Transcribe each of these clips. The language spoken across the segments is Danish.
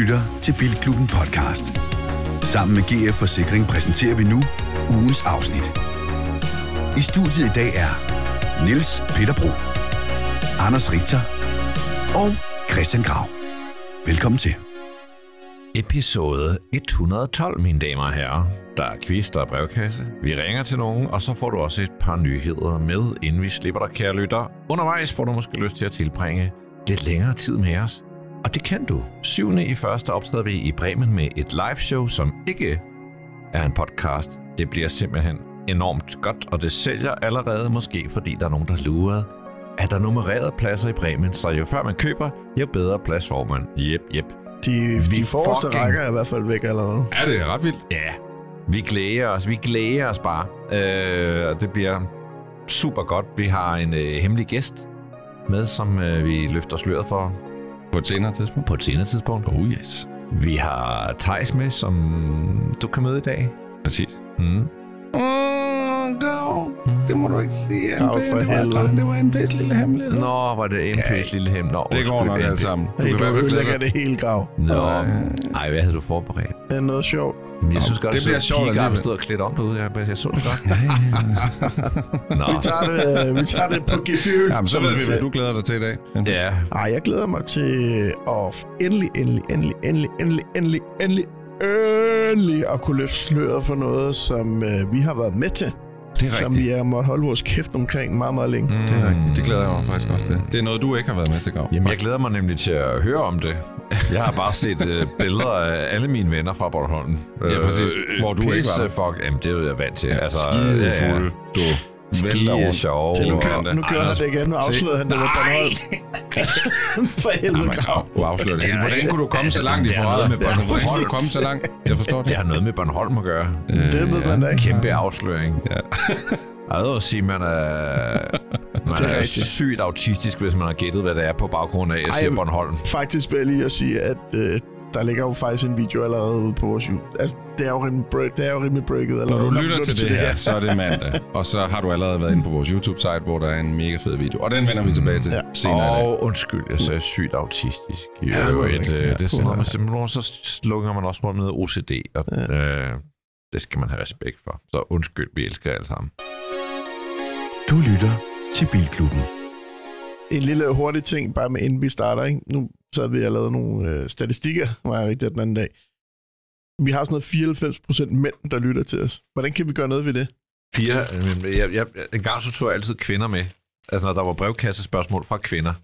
lytter til Bilklubben podcast. Sammen med GF Forsikring præsenterer vi nu ugens afsnit. I studiet i dag er Niels Peter Bro, Anders Richter og Christian Grav. Velkommen til. Episode 112, mine damer og herrer. Der er quiz, der er brevkasse. Vi ringer til nogen, og så får du også et par nyheder med, inden vi slipper dig, kære lytter. Undervejs får du måske lyst til at tilbringe lidt længere tid med os. Og det kan du. 7. i første optræder vi i Bremen med et live show, som ikke er en podcast. Det bliver simpelthen enormt godt, og det sælger allerede måske, fordi der er nogen, der lurer. Er der nummererede pladser i Bremen, så jo før man køber, jo bedre plads får man. Jep, jep. De, Vi de forreste fucking- rækker er i hvert fald væk allerede. Ja, det er ret vildt. Ja, vi glæder os. Vi glæder os bare. Øh, og det bliver super godt. Vi har en øh, hemmelig gæst med, som øh, vi løfter sløret for På et senere tidspunkt. på et senere tidspunkt. Oh yes. Vi har Tejs med, som du kan møde i dag. Præcis. Mm. Mm, Gav. Det må du ikke sige. Gav, for helvede. det var en pæs lille hemmelighed. Nå, var det en pæs lille hem. Nå, det går nok alt sammen. Du Hey, kan i hvert fald det hele grav. Nå, ej, hvad havde du forberedt? Det er noget sjovt. Men jeg synes godt, det bliver så sjovt kigger alligevel. stod og klædt om derude. Jeg, jeg så det godt. Nå, Vi tager det, øh, vi tager det på gefyr. Jamen, så ved vi, hvad du glæder dig til i dag. ja. Ej, jeg glæder mig til at endelig, endelig, endelig, endelig, endelig, endelig, endelig, endelig at kunne løfte sløret for noget, som øh, vi har været med til. Det er Som rigtigt. vi har måttet holde vores kæft omkring meget, meget længe. Mm. Det er rigtigt. Det glæder jeg mig faktisk også til. Det er noget, du ikke har været med til, Gav. Jamen, jeg glæder mig nemlig til at høre om det. Jeg har bare set øh, billeder af alle mine venner fra Bornholm. Ja, præcis. Hvor du ikke var der. Fuck, jamen, det er jeg vant til. Ja, altså, skide fuld. Du Skide rundt. sjov. Til nu, er det? nu gør han det igen. Nu afslørede han det med Bornholm. for helvede, grav. Du afslører det hele. Hvordan kunne du komme så langt i det er forræder? noget med Altså, hvordan kunne du komme så langt? Jeg forstår det. Det har noget med Bornholm at gøre. Det ved man da ikke. Kæmpe afsløring. Ja. Jeg vil sige, man er, man Det er er, er rigtigt. sygt autistisk, hvis man har gættet, hvad det er på baggrund af, at jeg siger Bornholm. Faktisk vil jeg lige at sige, at øh, der ligger jo faktisk en video allerede ude på vores YouTube. Altså, det er jo rimelig, break, det er jo rimelig breaket Når allerede. du lytter til det her, så er det mandag. Og så har du allerede været inde på vores YouTube-site, hvor der er en mega fed video. Og den vender vi tilbage til Ja. senere i dag. Og undskyld, jeg sagde sygt autistisk. Jo, Ja, ja, det var et, Ja, det sender ja. man simpelthen, så slukker man også med OCD, og øh, det skal man have respekt for. Så undskyld, vi elsker jer alle sammen. Du lytter til Bilklubben. En lille hurtig ting, bare med inden vi starter. Ikke? Nu så har vi og lavet nogle øh, statistikker, var jeg rigtig den anden dag. Vi har sådan noget 94 procent mænd, der lytter til os. Hvordan kan vi gøre noget ved det? Fire, øh, men jeg, jeg, en gang så tog jeg altid kvinder med. Altså, når der var brevkassespørgsmål fra kvinder.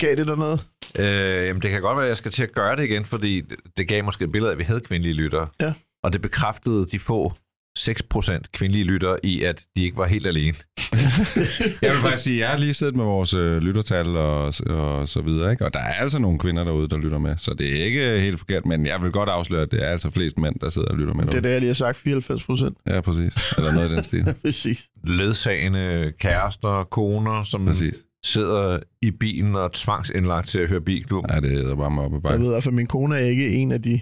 Gav det der noget? Øh, jamen, det kan godt være, at jeg skal til at gøre det igen, fordi det gav måske et billede af, at vi havde kvindelige lyttere. Ja. Og det bekræftede de få 6% kvindelige lyttere i, at de ikke var helt alene. Jeg vil faktisk sige, at jeg har lige siddet med vores øh, lyttertal og, og så videre, ikke? og der er altså nogle kvinder derude, der lytter med, så det er ikke helt forkert, men jeg vil godt afsløre, at det er altså flest mænd, der sidder og lytter med Det er derude. det, jeg lige har sagt. 94 procent. Ja, præcis. Eller noget i den stil. Præcis. Ledsagende kærester, koner, som Præcis. sidder i bilen og tvangsindlagt til at høre bilklub. Ja, det er bare mig op ad Jeg bakken. ved i hvert fald, min kone er ikke en af de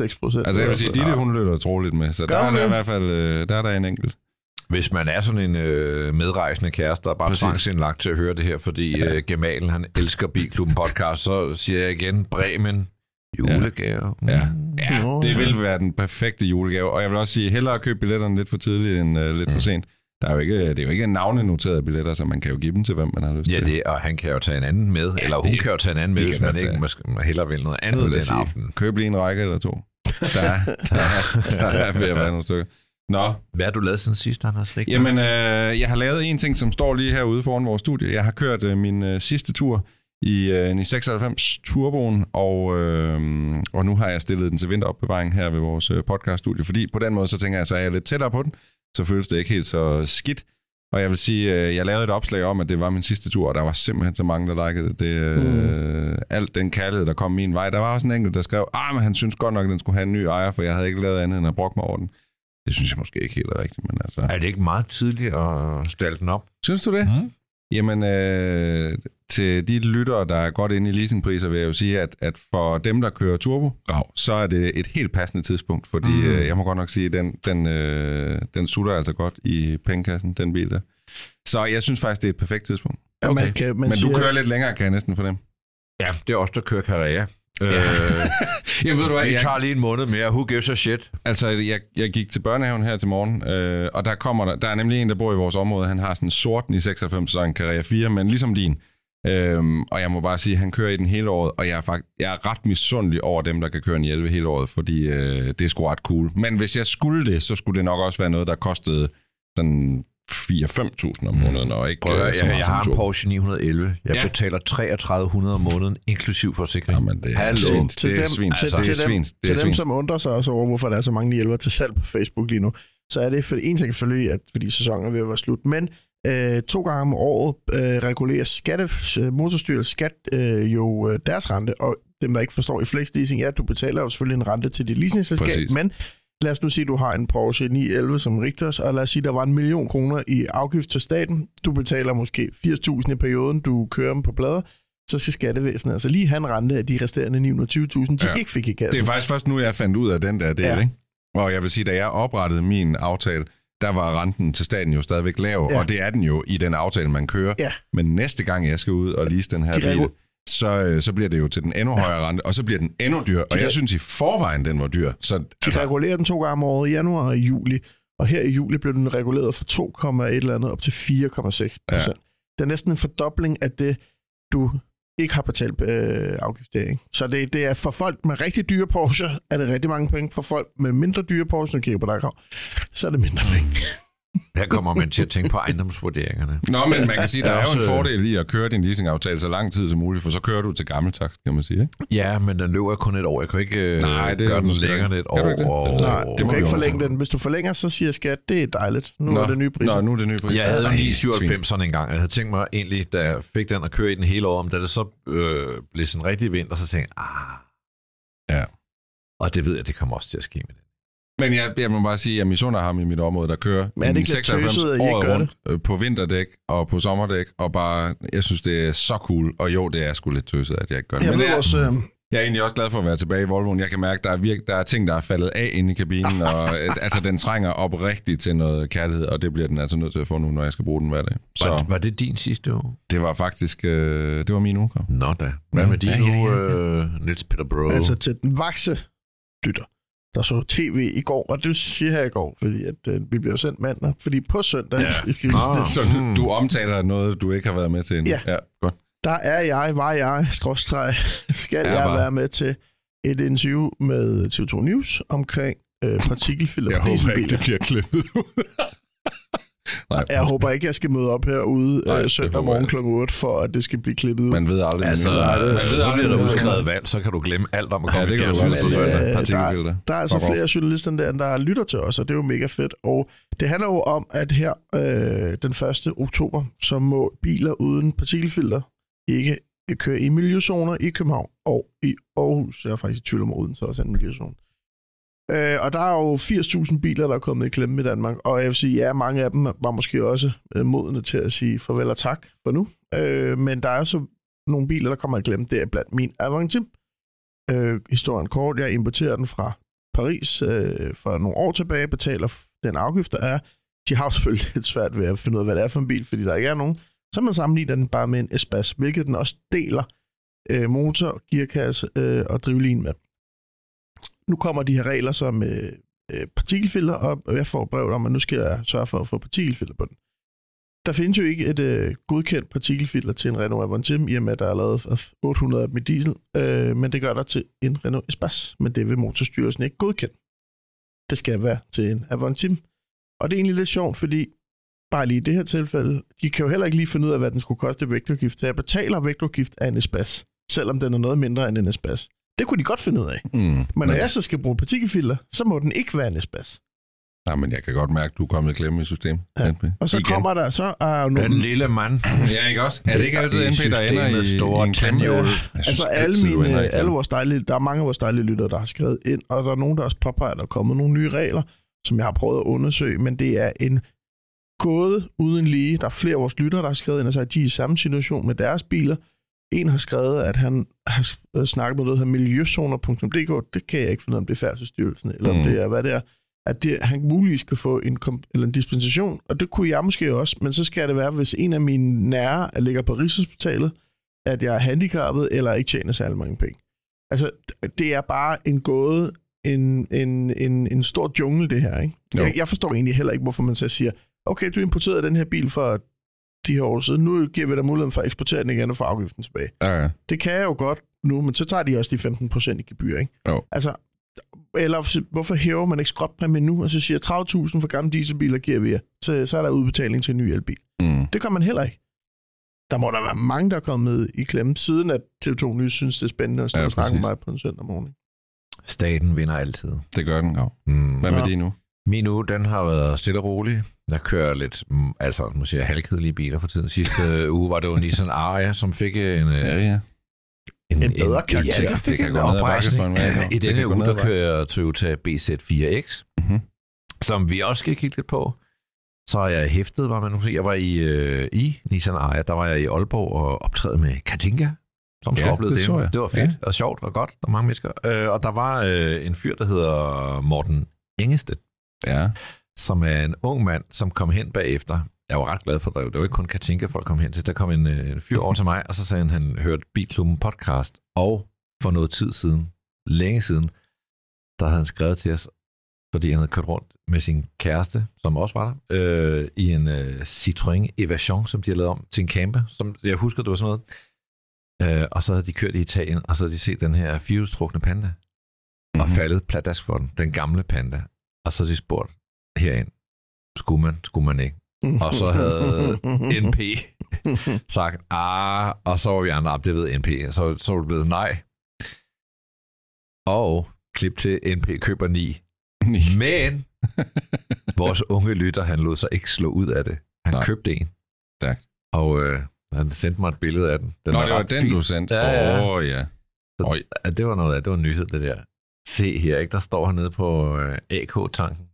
6 procent. Altså, jeg vil sige, Ditte, hun lytter troligt med, så Gør der er der i det? hvert fald øh, der er der en enkelt. Hvis man er sådan en øh, medrejsende kæreste, der er bare tvangsindlagt til at høre det her, fordi øh, Gemalen, han elsker Bilklubben podcast, så siger jeg igen, Bremen, julegave. Mm. Ja. Ja, det ja. vil være den perfekte julegave, og jeg vil også sige, hellere købe billetterne lidt for tidligt end øh, lidt for sent. Der er jo ikke, det er jo ikke navnenoterede billetter, så man kan jo give dem til, hvem man har lyst Ja, til. det, og han kan jo tage en anden med, ja, eller hun det- kan jo tage en anden med, det hvis man ikke måske hellere vil noget andet den sige, aften. Køb lige en række eller to. Der er, der er, der er ved at være nogle stykker. Nå, Hvad har du lavet siden sidst, Anders Rik? jamen, øh, jeg har lavet en ting, som står lige herude foran vores studie. Jeg har kørt øh, min øh, sidste tur i øh, en i 96 Turboen, og, øh, og nu har jeg stillet den til vinteropbevaring her ved vores øh, podcaststudie, fordi på den måde, så tænker jeg, så er jeg lidt tættere på den, så føles det ikke helt så skidt. Og jeg vil sige, øh, jeg lavede et opslag om, at det var min sidste tur, og der var simpelthen så mange, der likede det. det øh, Alt den kærlighed, der kom min vej. Der var også en enkelt, der skrev, ah, men han synes godt nok, at den skulle have en ny ejer, for jeg havde ikke lavet andet end at brokke mig over den. Det synes jeg måske ikke helt er rigtigt, men altså... Er det ikke meget tidligt at stille den op? Synes du det? Mm. Jamen, øh, til de lyttere, der er godt inde i leasingpriser, vil jeg jo sige, at, at for dem, der kører turbo, grav, så er det et helt passende tidspunkt, fordi Mm. øh, jeg må godt nok sige, at den, den, øh, den sutter altså godt i pengekassen, den bil der. Så jeg synes faktisk, det er et perfekt tidspunkt. Ja, Okay. man kan, man Men siger, du kører lidt længere, kan jeg næsten fornemme. Ja, det er også der kører Carrera. Øh, jeg ved du hvad, jeg, tager lige en måned mere. Who gives a shit? Altså, jeg, jeg gik til børnehaven her til morgen, øh, og der kommer der, der er nemlig en, der bor i vores område. Han har sådan en sort i 96, så en Carrera 4, men ligesom din. Øhm, og jeg må bare sige, at han kører i den hele året, og jeg er, faktisk, jeg er ret misundelig over dem, der kan køre en 11 hele året, fordi øh, det er sgu ret cool. Men hvis jeg skulle det, så skulle det nok også være noget, der kostede sådan 4-5.000 om måneden, og ikke Prøv øh, høre, så jeg, meget jeg har en. Porsche 911. Jeg Ja. betaler 3300 om måneden, inklusiv forsikring. Jamen, det er Hallo. svint. Til Det er dem, til, Altså, det er til dem, til som undrer sig også over, hvorfor der er så mange hjælper til salg på Facebook lige nu, så er det for en ting selvfølgelig, at fordi sæsonen er ved at være slut, men øh, to gange om året øh, regulerer skatte, øh, motorstyrelsen skat øh, jo øh, deres rente, og dem, der ikke forstår i flexleasing, ja, du betaler jo selvfølgelig en rente til dit leasingselskab, Præcis. men lad os nu sige, at du har en Porsche 911 som Rigters, og lad os sige, at der var en million kroner i afgift til staten. Du betaler måske 80.000 i perioden, du kører dem på plader, så skal skattevæsenet altså lige have en rente af de resterende 920.000, de Ja. ikke fik i Det er kassen. faktisk først nu, jeg fandt ud af den der del, ja. ikke? Og jeg vil sige, da jeg oprettede min aftale, der var renten til staten jo stadigvæk lav, Ja. ja. og det er den jo i den aftale, man kører. Ja. Men næste gang, jeg skal ud og lease den her De bil, så, øh, så bliver det jo til den endnu højere rente, og så bliver den endnu dyr. Og De jeg re- synes i forvejen, den var dyr. Så De altså, regulerer den to gange om året, i januar og i juli. Og her i juli blev den reguleret fra 2,1 eller andet op til 4,6 procent. Ja. Det er næsten en fordobling af det, du ikke har betalt øh, afgift der. Ikke? Så det, det er for folk med rigtig dyre Porsche, er det rigtig mange penge. For folk med mindre dyre Porsche, nu kigger på dig, Krav, så er det mindre penge. Her kommer man til at tænke på ejendomsvurderingerne. Nå, men man kan sige, der er jo en fordel i at køre din leasingaftale så lang tid som muligt, for så kører du til gammeltakst, kan man sige. Ikke? Ja, men den løber kun et år. Jeg kan ikke øh, Nej, det gøre den længere end et Kan du år. ikke det? og- Nej, det du må kan ikke forlænge den. Hvis du forlænger, så siger skat, det er dejligt. Nu Nå. er det nye priser. Nå, nu er det nye priser. Jeg havde Ej, 997'erne engang. Jeg havde tænkt mig egentlig, da jeg fik den at køre i den hele år, om da det så øh, blev sådan en rigtig vinter, så tænkte jeg, ah. Ja. Og det ved jeg, det kommer også til at ske med den. Men jeg, jeg må bare sige, at jeg misunder ham i mit område, der kører Men er det en ikke lidt tøset, at I ikke året gør rundt øh, på vinterdæk og på sommerdæk, og bare, jeg synes, det er så cool, og jo, det er sgu lidt tøset, at jeg ikke gør det. Jeg Men det er, også, øh, jeg er egentlig også glad for at være tilbage i Volvoen. Jeg kan mærke, der er, virke, der er ting, der er faldet af inde i kabinen, og øh, altså, den trænger op rigtigt til noget kærlighed, og det bliver den altså nødt til at få nu, når jeg skal bruge den hver dag. Så. Var, var det din sidste uge? det var faktisk, øh, det var min uge. Nå da. Hvad Ja. med din Ja, ja, uge, ja, øh, Niels Peter Bro? altså til den vakse lytter, der så tv i går, og det siger jeg i går, fordi at, øh, vi bliver sendt mandag, fordi på søndag, Ja. Ah. Så du, du omtaler noget, du ikke har været med til endnu. Ja. ja godt. der er jeg, var jeg, skråstreg, skal Er jeg var. være med til et interview med TV2 News omkring øh, partikelfilter Jeg håber ikke, det bliver klippet. Nej, Jeg håber ikke, jeg skal møde op herude Nej, øh, søndag morgen kl. 8, for at det skal blive klippet ud. Man ved aldrig. altså, man man ved aldrig. bliver der udskrevet valg, så kan du glemme alt om at Ja, komme det i fjernsynet søndag. øh, Partikelfilter. Der er altså flere journalister der, der lytter til os, og det er jo mega fedt. Og det handler jo om, at her øh, den 1. oktober, så må biler uden partikelfilter ikke køre i miljøzoner i København og i Aarhus. Jeg er faktisk i tvivl om, at Odense også er en miljøzone. Øh, og der er jo 80.000 biler, der er kommet i klemme i Danmark, og jeg vil sige, ja, mange af dem var måske også øh, modne til at sige farvel og tak for nu. Øh, men der er så nogle biler, der kommer i klemme. Det er blandt min Avanti. Øh, historien kort, jeg importerer den fra Paris øh, for nogle år tilbage, betaler den afgift, der er. De har selvfølgelig lidt svært ved at finde ud af, hvad det er for en bil, fordi der ikke er nogen. Så man sammenligner den bare med en Espace, hvilket den også deler øh, motor, gearkasse øh, og drivlin med. Nu kommer de her regler som øh, øh partikelfilter op, og jeg får brev om, at nu skal jeg sørge for at få partikelfilter på den. Der findes jo ikke et øh, godkendt partikelfilter til en Renault Avantime, i og med, at der er lavet 800 af dem i diesel, øh, men det gør der til en Renault Espace, men det vil Motorstyrelsen ikke godkende. Det skal være til en Avantime. Og det er egentlig lidt sjovt, fordi bare lige i det her tilfælde, de kan jo heller ikke lige finde ud af, hvad den skulle koste i vægtafgift. Så jeg betaler vægtudgift af en Espace, selvom den er noget mindre end en Espace. Det kunne de godt finde ud af. Mm. Men når Men, jeg så skal bruge partikelfilter, så må den ikke være en Espace. nej, men jeg kan godt mærke, at du er kommet i klemme i systemet. Ja. NP. Og så Igen. kommer der så er jo Den nogle... lille mand. Ja, ikke også? Er det ikke altid NP, der ender i, store i en klemme? tandhjul. Jeg synes Altså alle, mine, klemme. alle vores dejlige, der er mange af vores dejlige lyttere, der har skrevet ind, og der er nogen, der også påpeger, at der er kommet nogle nye regler, som jeg har prøvet at undersøge, men det er en gåde uden lige. Der er flere af vores lyttere, der har skrevet ind og sagt, at de er i samme situation med deres biler. En har skrevet, at han har sk- snakket med noget, hedder miljøzoner.dk. Det kan jeg ikke finde ud af, om det er færdselsstyrelsen, eller om Mm. det er, hvad det er. At det, han muligvis skal få en, eller en dispensation, og det kunne jeg måske også, men så skal det være, hvis en af mine nære ligger på Rigshospitalet, at jeg er handicappet eller ikke tjener særlig mange penge. Altså, det er bare en gåde, en, en, en, en stor jungle, det her, ikke? Jo. Jeg, jeg forstår egentlig heller ikke, hvorfor man så siger, okay, du importerede den her bil for de her år siden, nu giver vi dig muligheden for at eksportere den igen og få afgiften tilbage. Ja, ja. Det kan jeg jo godt nu, men så tager de også de 15 procent i gebyr, ikke? Jo. Altså, eller hvorfor hæver man ikke skråtpræmien nu, og så siger 30.000 for gamle dieselbiler giver vi jer, så, så er der udbetaling til en ny elbil. Mm. Det gør man heller ikke. Der må der være mange, der er kommet i klemme, siden at TV2 News synes, det er spændende at stå Ja, og snakke med mig på en søndag morgen. Staten vinder altid. Det gør den, Grav. Mm. Hvad med Ja. det nu? Min uge, den har været stille og rolig. Jeg kører lidt, mm, altså jeg halvkedelige biler for tiden. Sidste uge var det jo en Nissan Aria, som fik en, Ja, øh, ja. En bedre karakter. Ja, det kan en gå ned ad en. I denne uge, der kører Toyota BZ4X, Mhm. som vi også skal kigge lidt på. Så har jeg hæftet, var man nu sige. Jeg var i, øh, i Nissan Aria, der var jeg i Aalborg og optræde med Katinka, som Ja, skulle opleve det det. Det var fedt Ja. og sjovt og godt, og mange mennesker. Øh, og der var øh, en fyr, der hedder Morten Engestedt, Ja. som er en ung mand, som kom hen bagefter. Jeg var ret glad for det. Det var ikke kun Katinka, folk kom hen til. Der kom en, øh, en fyr over til mig, og så sagde han, han hørte Bilklubben podcast, og for noget tid siden, længe siden, der havde han skrevet til os, fordi han havde kørt rundt med sin kæreste, som også var der, øh, i en øh, Citroën Evasion, som de havde lavet om til en camper, som jeg husker, det var sådan noget. Øh, og så havde de kørt i Italien, og så havde de set den her firehjulstrukne panda, mm-hmm. og Mhm. faldet pladask for den, den gamle panda. Og så de spurgt herind, skulle man, skulle man ikke? Og så havde NP sagt, ah, og så var vi andre, "Ah, det ved NP, og så, så var det blevet nej. Og klip til NP køber 9. Men vores unge lytter, han lod sig ikke slå ud af det. Han Nej. købte en. Stærkt. Og øh, han sendte mig et billede af den. den Nå, det var den, fin. du sendte. Ja, ja. oh, ja. Oj. Ja, det var noget af, det var en nyhed, det der. Se her, ikke? der står han nede på øh, AK-tanken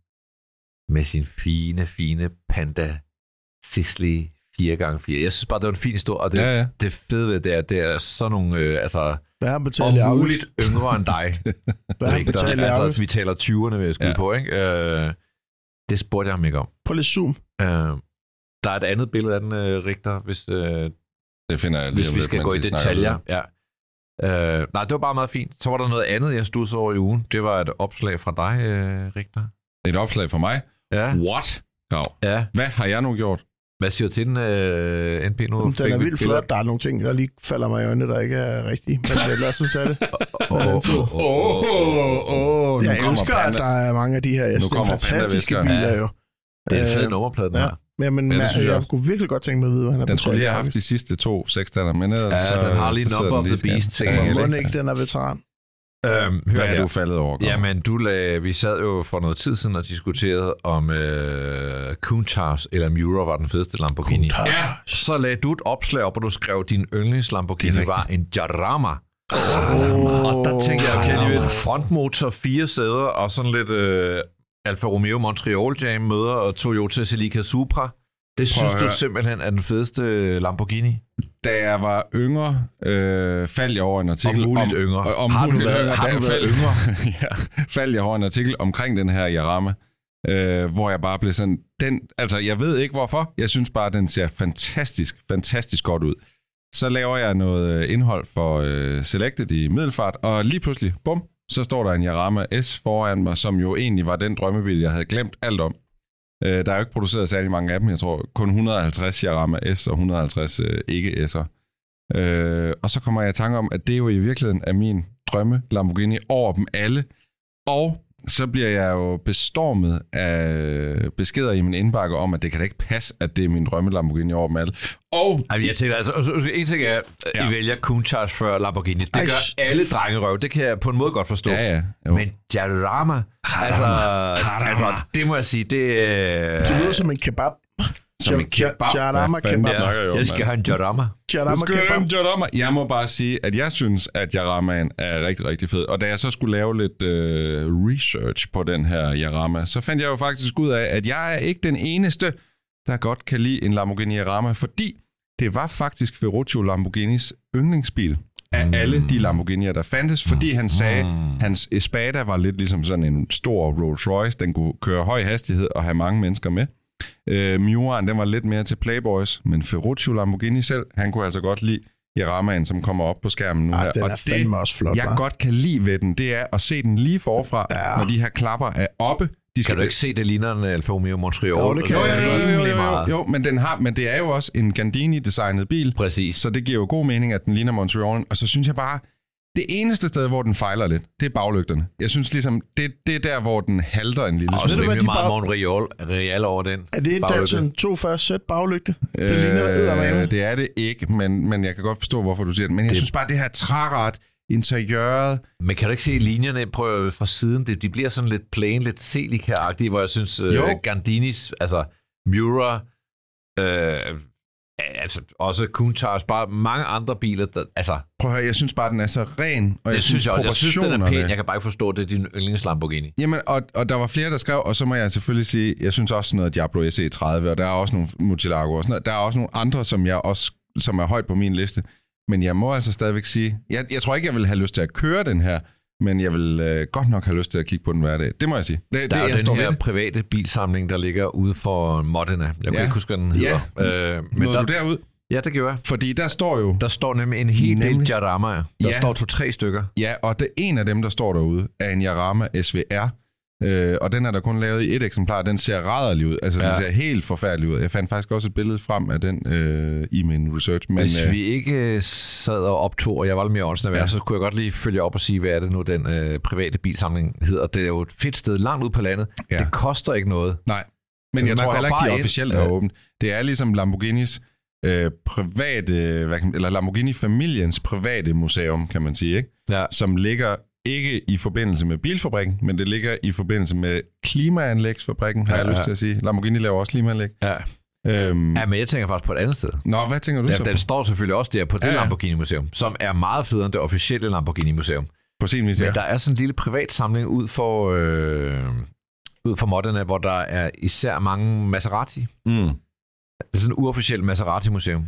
med sin fine, fine Panda Sisley 4x4. Jeg synes bare, det var en fin historie, og det, Ja, ja. det fede ved det er, det er sådan nogle, øh, altså, om muligt yngre end dig. I altså, vi taler 20'erne, vil jeg skyde Ja. på, ikke? Øh, det spurgte jeg ham ikke om. På lidt zoom. Øh, der er et andet billede af den, øh, Richter, hvis, øh, Det finder jeg lige hvis vi skal gå i detaljer. Ja. Øh, nej, det var bare meget fint. Så var der noget andet, jeg stod over i ugen. Det var et opslag fra dig, øh, Richter. Et opslag for mig. Ja. What? Grav. ja. Hvad har jeg nu gjort? Hvad siger du til den, øh, NP? Nu Den er et vildt flot. Der er nogle ting, der lige falder mig i øjnene, der ikke er rigtige. Men øh, lad os nu tage det. Åh, åh, åh, Jeg elsker, at der er mange af de her. Jeg er kommer fantastiske biler Ja. jo. Det er en fed Øh, nummerplade, den ja. her. Ja, men Ja, det ja, synes jeg jeg, kunne virkelig godt tænke mig at vide, hvad han har Den skulle lige have haft de sidste to sekstander, men ellers Ja, så, den har lige så number den of the beast, tænker jeg. Må ikke, den er veteran? Øhm, Hvad er her. du faldet over? Grav? Jamen, du lag, vi sad jo for noget tid siden og diskuterede, om øh, Countach eller Miura var den fedeste Lamborghini. Countach. Ja, så lagde du et opslag op, og du skrev, din yndlings Lamborghini er var en Jarama. Oh, Og der tænkte jeg, okay, en frontmotor, fire sæder og sådan lidt øh, Alfa Romeo Montreal Jam møder og Toyota Celica Supra. Det synes du simpelthen er den fedeste Lamborghini? Da jeg var yngre, øh, faldt jeg over en artikel Om muligt yngre. Om, om Har du muligt været- har du været faldt- yngre? ja, faldt jeg over en artikel omkring den her Jarama, øh, hvor jeg bare blev sådan, den, altså jeg ved ikke hvorfor, jeg synes bare, den ser fantastisk, fantastisk godt ud. Så laver jeg noget øh, indhold for øh, Selected i Middelfart, og lige pludselig, bum, så står der en Jarama S foran mig, som jo egentlig var den drømmebil, jeg havde glemt alt om. Øh, der er jo ikke produceret særlig mange af dem, jeg tror kun 150 Jarama S og 150 øh, ikke S'er. Øh, og så kommer jeg i tanke om, at det jo i virkeligheden er min drømme Lamborghini over dem alle. Og så bliver jeg jo bestormet af beskeder i min indbakke om, at det kan da ikke passe, at det er min drømme Lamborghini over dem alle. Og Ej, men jeg tænker, altså, altså, en ting er, at Ja. I vælger Countach før Lamborghini. Det Ej, gør alle drengerøv. Det kan jeg på en måde godt forstå. ja, ja. Jo. Men Jarama, altså, altså, det må jeg sige, det er... Det lyder som en kebab. Som en Ja, kebab. Jarama kebab. snakker jeg skal have en Jarama. Jarama skal kebab. jeg Jarama. Jeg må bare sige, at jeg synes, at Jaramaen er rigtig, rigtig fed. Og da jeg så skulle lave lidt øh, research på den her Jarama, så fandt jeg jo faktisk ud af, at jeg er ikke den eneste, der godt kan lide en Lamborghini Jarama, fordi det var faktisk Ferruccio Lamborghinis yndlingsbil af Mm. alle de Lamborghinier, der fandtes, fordi han sagde, Mm. hans Espada var lidt ligesom sådan en stor Rolls Royce, den kunne køre høj hastighed og have mange mennesker med. Øh, Miuraen, den var lidt mere til Playboys, men Ferruccio Lamborghini selv, han kunne altså godt lide Yaramaen, som kommer op på skærmen nu Ej, her. den og er fandme også flot, jeg hva'? godt kan lide ved den, det er at se den lige forfra, Ja. når de her klapper er oppe. De Kan du ikke se, det ligner en Alfa Romeo Montreal? Jo, det kan jo, jeg jo, jo, jo, jo, meget. jo, jo, men, den har, men det er jo også en Gandini-designet bil, Præcis. så det giver jo god mening, at den ligner Montreal. Og så synes jeg bare, det eneste sted, hvor den fejler lidt, det er baglygterne. Jeg synes ligesom, det, det er der, hvor den halter en lille Og Ved du, hvad rimelig meget bare- Montreal real over den. Er det baglygte. Datsun 240 sæt baglygte? Det ligner eddermame. Øh, det er det ikke, men, men jeg kan godt forstå, hvorfor du siger det. Men jeg Det- synes bare, det her træret, interiøret, Men kan du ikke se linjerne prøv, fra siden? Det, de bliver sådan lidt plain, lidt Celica-agtige, hvor jeg synes, uh, Jo. Gandinis, altså Mura, øh, altså også Countach, bare mange andre biler, der, altså, prøv at høre, jeg synes bare, den er så ren. Og det jeg synes jeg også. Jeg synes, den er pæn. Jeg kan bare ikke forstå, det er din yndlings Lamborghini. Jamen, og, og der var flere, der skrev, og så må jeg selvfølgelig sige, jeg synes også sådan noget Diablo SE30, og der er også nogle Murcielago og sådan noget. Der er også nogle andre, som jeg også som er højt på min liste. Men jeg må altså stadigvæk sige, jeg, jeg tror ikke, jeg vil have lyst til at køre den her, men jeg vil øh, godt nok have lyst til at kigge på den hver dag. Det må jeg sige. Det, Der det, er jeg står den ved her det. private bilsamling, der ligger ude for Modena. Jeg kan Ja. ikke huske, hvad den hedder. Øh, men Nåede der, du derud? ja, det gjorde jeg. Fordi der står jo, Der står nemlig en hel del Nemlig. Jaramaer. Der Ja. står to-tre stykker. ja, og det en af dem, der står derude, er en Yarama SVR, øh, og den er der kun lavet i et eksemplar. Den ser rædderlig ud. Altså, ja. Den ser helt forfærdelig ud. Jeg fandt faktisk også et billede frem af den øh, i min research. Men, Hvis øh, vi ikke øh, sad og optog, og jeg var lidt mere åndsnærvær, Ja. så kunne jeg godt lige følge op og sige, hvad er det nu, den øh, private bilsamling hedder. Det er jo et fedt sted langt ud på landet. Ja. Det koster ikke noget. Nej, men jeg man tror heller ikke, de officielt er åbent. Det er ligesom Lamborghinis øh, private, hvad kan, eller Lamborghini-familiens private museum, kan man sige, ikke? Ja. som ligger ikke i forbindelse med bilfabrikken, men det ligger i forbindelse med klimaanlægsfabrikken, har Ja, jeg lyst til at sige. Lamborghini laver også klimaanlæg. Ja. Øhm, ja, men jeg tænker faktisk på et andet sted. Nå, hvad tænker du Ja, så den står selvfølgelig også der på det Ja. Lamborghini-museum, som er meget federe end det officielle Lamborghini-museum. På sin vis, Men ja. der er sådan en lille privat samling ud for, øh, ud for Modena, hvor der er især mange Maserati. Mm. Det er sådan et uofficielt Maserati-museum.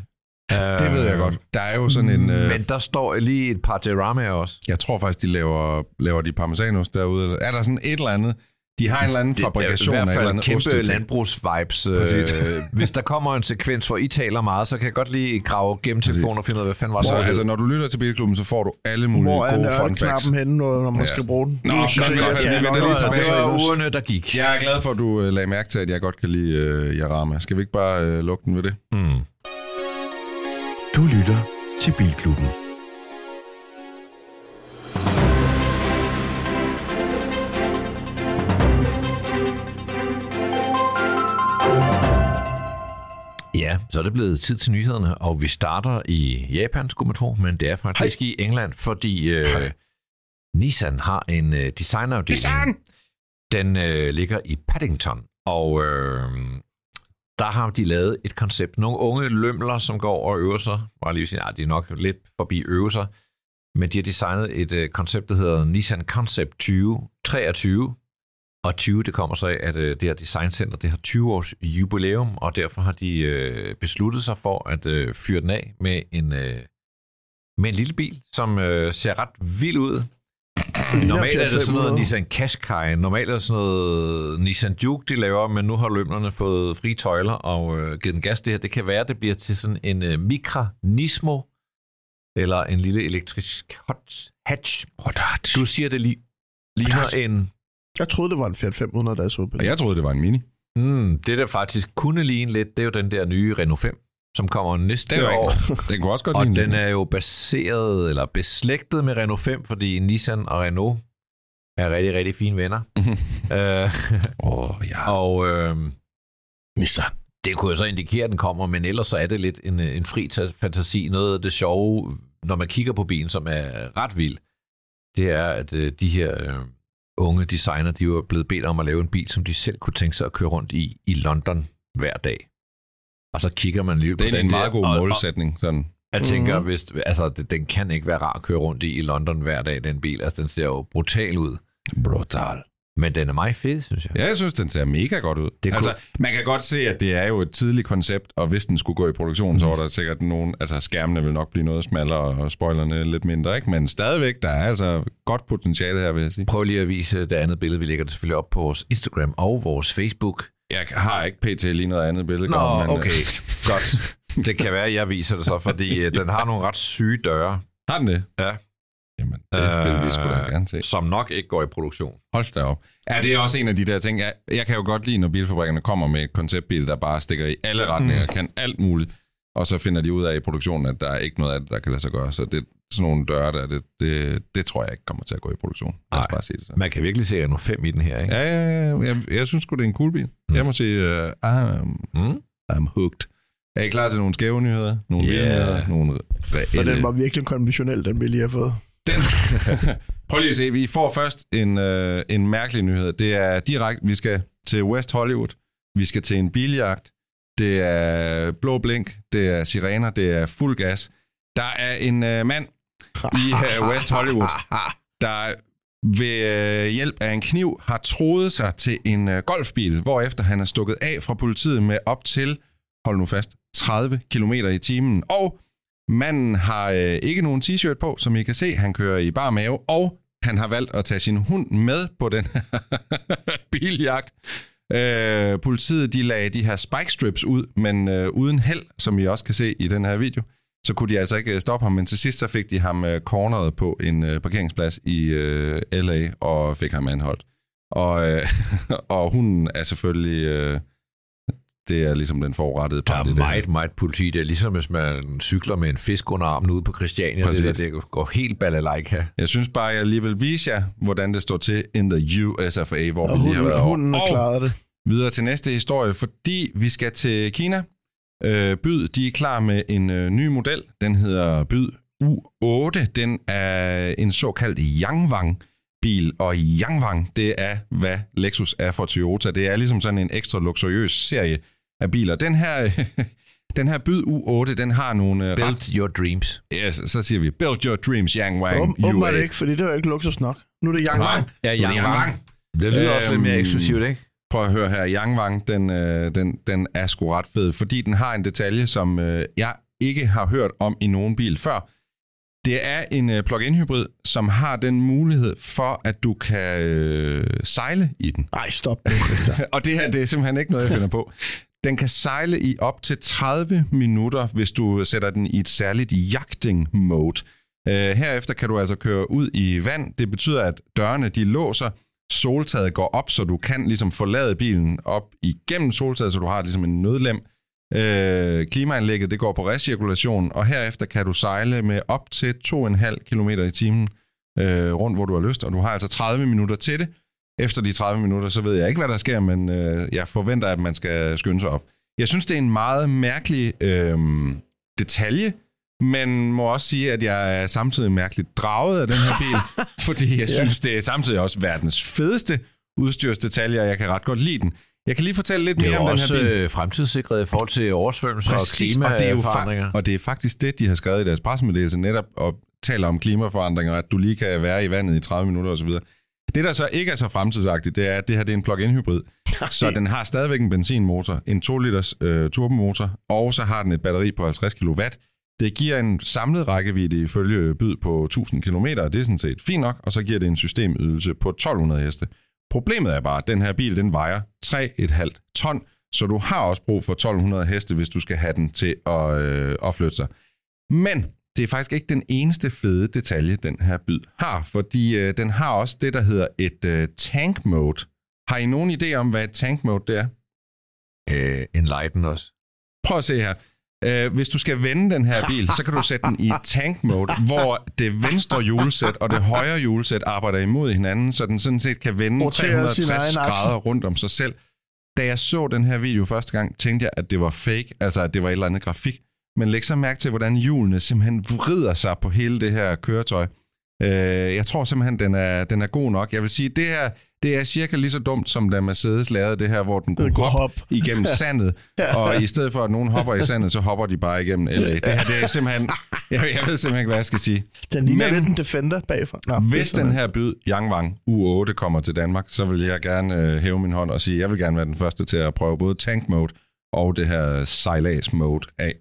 Det ved jeg godt. Der er jo sådan en... Øh, Men der står lige et par Jaramaer også. jeg tror faktisk, de laver, laver de parmesanos derude. Er der sådan et eller andet... De har en eller anden fabrikation det er af i et hvert eller fald andet kæmpe landbrugsvibes. Øh, hvis der kommer en sekvens, hvor I taler meget, så kan jeg godt lige grave gennem telefonen og finde ud af, hvad fanden var så Hvor, det altså, når du lytter til Bilklubben, så får du alle mulige Hvor er gode fun facts. nørdeknappen henne, når man Ja. skal bruge den? Nå, Det synes godt, jeg, godt, jeg tilbage. af Det var ugerne, der gik. Jeg er glad for, at du øh, lagde mærke til, at jeg godt kan lide øh, Yarama. Skal vi ikke bare øh, lukke den ved det? Lytter til Bilklubben. Ja, så er det blevet tid til nyhederne, og vi starter i Japan, skulle man tro, men det er faktisk Hej. i England, fordi øh, Nissan har en øh, designafdeling. Nissan! Den øh, ligger i Paddington, og øh, der har de lavet et koncept. Nogle unge lømler, som går og øver sig, bare lige sige, at de er nok lidt forbi øvelser, men de har designet et øh, koncept, der hedder Nissan Concept 2023, og 20, det kommer så af, at øh, det her designcenter, det har 20 års jubilæum, og derfor har de øh, besluttet sig for at øh, fyre den af med en, øh, med en lille bil, som øh, ser ret vild ud. Normalt er det sådan noget 500. Nissan Qashqai, normalt er det sådan noget Nissan Juke, de laver, men nu har lømlerne fået frie tøjler og øh, givet den gas. Det her, det kan være, det bliver til sådan en øh, Micra Nismo, eller en lille elektrisk hot hatch. Du siger, det lige ligner en Jeg troede, det var en Fiat 500, da jeg så på Og jeg troede, det var en Mini. Mm, det, der faktisk kunne ligne lidt, det er jo den der nye Renault 5, som kommer næste Det år. Den kunne også godt Og lide den en er jo baseret, eller beslægtet med Renault 5, fordi Nissan og Renault er rigtig, rigtig fine venner. øh, Åh, oh, ja. og øh, Nissan. det kunne jo så indikere, at den kommer, men ellers så er det lidt en, en fri ta- fantasi. Noget af det sjove, når man kigger på bilen, som er ret vild, det er, at øh, de her øh, unge designer, de er jo blevet bedt om at lave en bil, som de selv kunne tænke sig at køre rundt i, i London hver dag. Og så kigger man lige på Det er den en meget god og- målsætning. Sådan. Jeg tænker, Mhm. hvis, altså, det- den kan ikke være rar at køre rundt i i London hver dag, den bil. Altså, den ser jo brutal ud. Brutal. Men den er meget fed, synes jeg. Ja, jeg synes, den ser mega godt ud. Det altså, kunne- man kan godt se, at det er jo et tidligt koncept, og hvis den skulle gå i produktion, mm. så var der sikkert nogen... Altså, skærmene vil nok blive noget smallere, og spoilerne lidt mindre, ikke? Men stadigvæk, der er altså godt potentiale her, vil jeg sige. Prøv lige at vise det andet billede. Vi lægger det selvfølgelig op på vores Instagram og vores Facebook. Jeg har ikke pt. lige noget andet billede. Nå, men, okay. øh, Godt. Det kan være, at jeg viser det så, fordi øh, den har nogle ret syge døre, Har den det? Ja. Jamen, det vil vi sgu da gerne se. som nok ikke går i produktion. Hold da op. Ja, det er også en af de der ting. Jeg, jeg kan jo godt lide, når bilfabrikkerne kommer med et konceptbil, der bare stikker i alle retninger, mm. kan alt muligt, og så finder de ud af i produktionen, at der er ikke noget af det, der kan lade sig gøre. Så det, sådan nogle døre der, det, det, det tror jeg ikke kommer til at gå i produktion. Lad os bare sige det sådan. Man kan virkelig se Renault 5 i den her, ikke? Ja, ja, ja. Jeg, jeg synes sgu, det er en cool bil. Mm. Jeg må sige, uh, I'm, Mm. I'm hooked. Er I klar til nogle skæve nyheder? Nogle yeah. nyheder? Nogle For reelle? den var virkelig konventionel, den vi lige har fået. Den. Prøv lige at se, vi får først en, øh, en mærkelig nyhed. Det er direkte, vi skal til West Hollywood, vi skal til en biljagt, det er blå blink, det er sirener, det er fuld gas. Der er en øh, mand i øh, West Hollywood, der ved øh, hjælp af en kniv har troet sig til en øh, golfbil, hvorefter han er stukket af fra politiet med op til, hold nu fast, 30 km i timen. Og manden har øh, ikke nogen t-shirt på, som I kan se. Han kører i bar mave, og han har valgt at tage sin hund med på den her biljagt. Øh, politiet de lagde de her spike strips ud, men øh, uden held, som I også kan se i den her video. Så kunne de altså ikke øh, stoppe ham, men til sidst så fik de ham øh, corneret på en øh, parkeringsplads i øh, LA og fik ham anholdt. Og, øh, og hunden er selvfølgelig... Øh, det er ligesom den forurettede Der part er i det her. meget, meget politi. Det er ligesom, hvis man cykler med en fisk under armen ude på Christiania. Præcis. Det, der, det går helt balalaika. Jeg synes bare, jeg lige vil vise jer, hvordan det står til in the USFA, hvor Og vi lige har været hunden over. har klaret det. videre til næste historie, fordi vi skal til Kina. Øh, Byd, de er klar med en øh, ny model. Den hedder Byd U8. Den er en såkaldt Yangwang bil, og Yangwang, det er, hvad Lexus er for Toyota. Det er ligesom sådan en ekstra luksuriøs serie af biler. Den her, den her Byd U8, den har nogle... øh, ret- Build your dreams. Ja, så, så siger vi, build your dreams, Yangwang Åben- Åbenbart U8. ikke, fordi det var ikke luksus nok. Nu er det Yang Wang. Ja, Nu er det Yang Det lyder også lidt mere Øhm, eksklusivt, ikke? Prøv at høre her, Yangwang, den, øh, den, den er sgu ret fed, fordi den har en detalje, som øh, jeg ikke har hørt om i nogen bil før. Det er en øh, plug-in hybrid, som har den mulighed for, at du kan øh, sejle i den. Nej, stop. Og det her, det er simpelthen ikke noget, jeg finder på. Den kan sejle i op til 30 minutter, hvis du sætter den i et særligt jagting-mode. Øh, herefter kan du altså køre ud i vand. Det betyder, at dørene de låser, soltaget går op, så du kan ligesom forlade bilen op igennem soltaget, så du har ligesom en nødlem. Øh, klimaanlægget det går på recirkulation, og herefter kan du sejle med op til 2,5 km i timen øh, rundt, hvor du har lyst, og du har altså 30 minutter til det. Efter de 30 minutter, så ved jeg ikke, hvad der sker, men øh, jeg forventer, at man skal skynde sig op. Jeg synes, det er en meget mærkelig øh, detalje, men må også sige, at jeg er samtidig mærkeligt draget af den her bil, fordi jeg synes, det er samtidig også verdens fedeste udstyrsdetaljer, og jeg kan ret godt lide den. Jeg kan lige fortælle lidt Det er mere om den også her bil. øh, fremtidssikret i forhold til oversvømmelser Præcis, og og det, er klimaforandringer. fa- og det er faktisk det, de har skrevet i deres pressemeddelelse, netop og taler om klimaforandringer, at du lige kan være i vandet i 30 minutter osv. Det, der så ikke er så fremtidsagtigt, det er, at det her det er en plug-in hybrid. Så den har stadigvæk en benzinmotor, en 2 liters øh, turbomotor, og så har den et batteri på 50 kW. Det giver en samlet rækkevidde ifølge byd på 1000 km, det er sådan set fint nok, og så giver det en systemydelse på 1200 heste. Problemet er bare, at den her bil den vejer 3,5 ton, så du har også brug for 1200 heste, hvis du skal have den til at, øh, at flytte sig. Men det er faktisk ikke den eneste fede detalje, den her byd har, fordi øh, den har også det, der hedder et øh, tank mode. Har I nogen idé om, hvad et tank mode det er? Øh, enlighten os. Prøv at se her. Øh, hvis du skal vende den her bil, så kan du sætte den i tank mode, hvor det venstre hjulsæt og det højre hjulsæt arbejder imod hinanden, så den sådan set kan vende Roterer sin 360 egen akse. grader rundt om sig selv. Da jeg så den her video første gang, tænkte jeg, at det var fake, altså at det var et eller andet grafik. Men læg så mærke til, hvordan hjulene simpelthen vrider sig på hele det her køretøj. Øh, jeg tror simpelthen, den er, den er god nok. Jeg vil sige, det her det er cirka lige så dumt, som da Mercedes lavede det her, hvor den kunne hoppe hoppe. igennem sandet, og i stedet for, at nogen hopper i sandet, så hopper de bare igennem LA. Det her, det er simpelthen... Jeg, jeg ved simpelthen ikke, hvad jeg skal sige. Den ligner lidt en Defender bagfra. Nå, Hvis den her byd Yangwang U8 kommer til Danmark, så vil jeg gerne øh, hæve min hånd og sige, at jeg vil gerne være den første til at prøve både tank mode og det her sejlads mode af.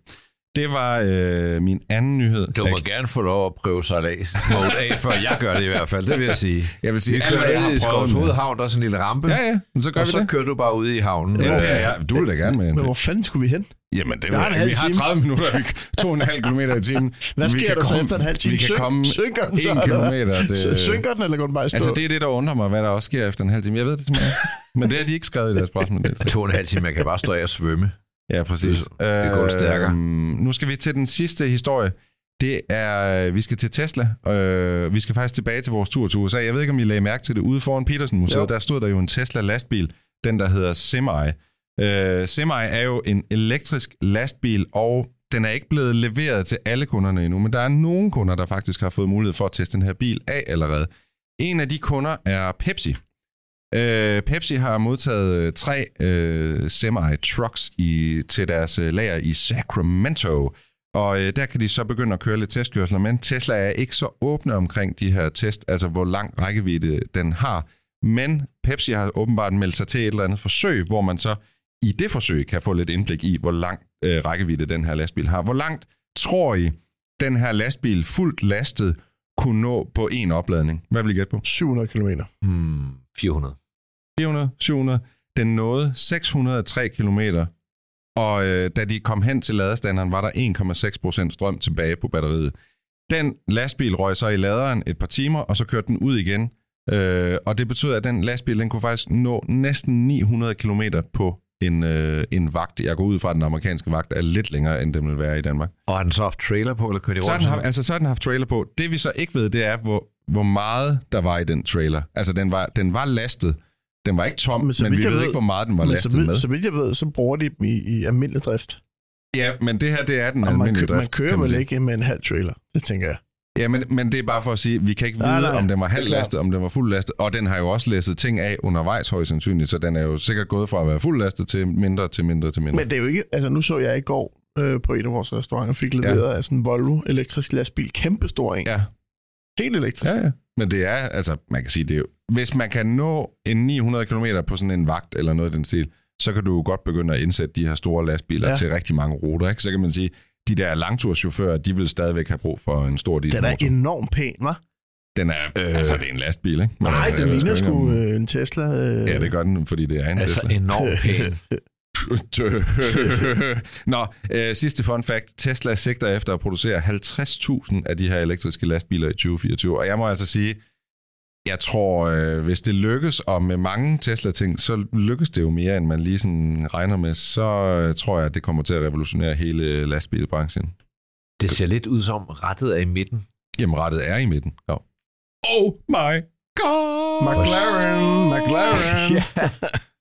Det var øh, min anden nyhed. Du må gerne få lov at prøve sejlads mode af, før jeg gør det i hvert fald. Det vil jeg sige. Jeg vil sige, Vi kører jeg ned i med- Hovedhavn, der er sådan en lille rampe. Ja, ja, men så gør og vi så det. kører du bare ud i havnen. Ja, ja, ja, du vil da gerne med. Men hvor fanden skulle vi hen? Jamen, det Vi har en halv vi har time. 30 minutter, vi to og en halv kilometer i timen. Hvad Vi sker kan der så komme- efter en halv time? Vi kan Synk- komme synker den så, en kilometer. Det, Synker den, eller går den bare i stå? Altså, det er det, der undrer mig, hvad der også sker efter en halv time. Jeg ved det simpelthen ikke. Men det har de ikke skrevet i deres spørgsmål. To og en halv time, jeg kan bare stå af og svømme. Ja, præcis. Det- det går stærkere. Øhm, nu skal vi til den sidste historie. Det er, vi skal til Tesla. Øh, vi skal faktisk tilbage til vores tur til USA. Jeg ved ikke, om I lagde mærke til det. Ude foran Petersen-museet, Jo. der stod der jo en Tesla-lastbil, den der hedder Semi. Øh, Semi er jo en elektrisk lastbil, og den er ikke blevet leveret til alle kunderne endnu, men der er nogle kunder, der faktisk har fået mulighed for at teste den her bil af allerede. En af de kunder er Pepsi. Øh, Pepsi har modtaget øh, tre øh, semi-trucks i, til deres øh, lager i Sacramento, og øh, der kan de så begynde at køre lidt testkørsler, men Tesla er ikke så åbne omkring de her test, altså hvor lang rækkevidde den har. Men Pepsi har åbenbart meldt sig til et eller andet forsøg, hvor man så i det forsøg kan få lidt indblik i, hvor lang øh, rækkevidde den her lastbil har. Hvor langt tror I, den her lastbil fuldt lastet kunne nå på en opladning? Hvad vil I gætte på? 700 km. Hmm, 400. 400, 700. Den nåede 603 km, og øh, da de kom hen til ladestanderen, var der 1,6% strøm tilbage på batteriet. Den lastbil røg så i laderen et par timer, og så kørte den ud igen. Øh, og det betød, at den lastbil den kunne faktisk nå næsten 900 km på en, øh, en vagt. Jeg går ud fra, at den amerikanske vagt er lidt længere, end den vil være i Danmark. Og har den så haft trailer på, eller kører de Så har, rundt? den haft, sådan? altså, så har den haft trailer på. Det vi så ikke ved, det er, hvor, hvor meget der var i den trailer. Altså, den var, den var lastet. Den var ikke tom, Men men, vi ved ved- ikke, hvor meget den var lastet så, med. vidt, så vidt jeg ved, så bruger de dem i, i almindelig drift. Ja, men det her, det er den Og man, almindelige man drift. kører kan vel ikke med en halv trailer. Det tænker jeg. Ja, men, men det er bare for at sige, vi kan ikke vide, Nej, om den var halvlastet, om den var fuldlastet, og den har jo også læsset ting af undervejs højst sandsynligt, så den er jo sikkert gået fra at være fuldlastet til mindre til mindre til mindre. Men det er jo ikke... Altså, nu så jeg i går øh, på en af vores restauranter, fik leveret ja. af sådan en Volvo elektrisk lastbil. Kæmpestor en. Ja, Helt elektrisk. ja, ja. Men det er, altså, man kan sige, det er jo, hvis man kan nå en 900 km på sådan en vagt eller noget i den stil, så kan du jo godt begynde at indsætte de her store lastbiler Ja. til rigtig mange ruter, ikke? Så kan man sige, de der langturschauffører, de vil stadigvæk have brug for en stor Den er dieselmotor. enormt pæn, hva'? Den er, øh, altså, det er en lastbil, ikke? Men Nej, altså, den ligner om- sgu øh, en Tesla. Øh, Ja, det gør den, fordi det er en Altså Tesla. enormt pæn. Nå, øh, sidste fun fact. Tesla sigter efter at producere 50.000 af de her elektriske lastbiler i 2024. Og jeg må altså sige, jeg tror, øh, hvis det lykkes, og med mange Tesla-ting, så lykkes det jo mere, end man lige sådan regner med, så øh, tror jeg, at det kommer til at revolutionere hele lastbilbranchen. Det ser lidt ud som rettet er i midten. Jamen, rettet er i midten. Ja. Oh my! McLaren, McLaren. ja.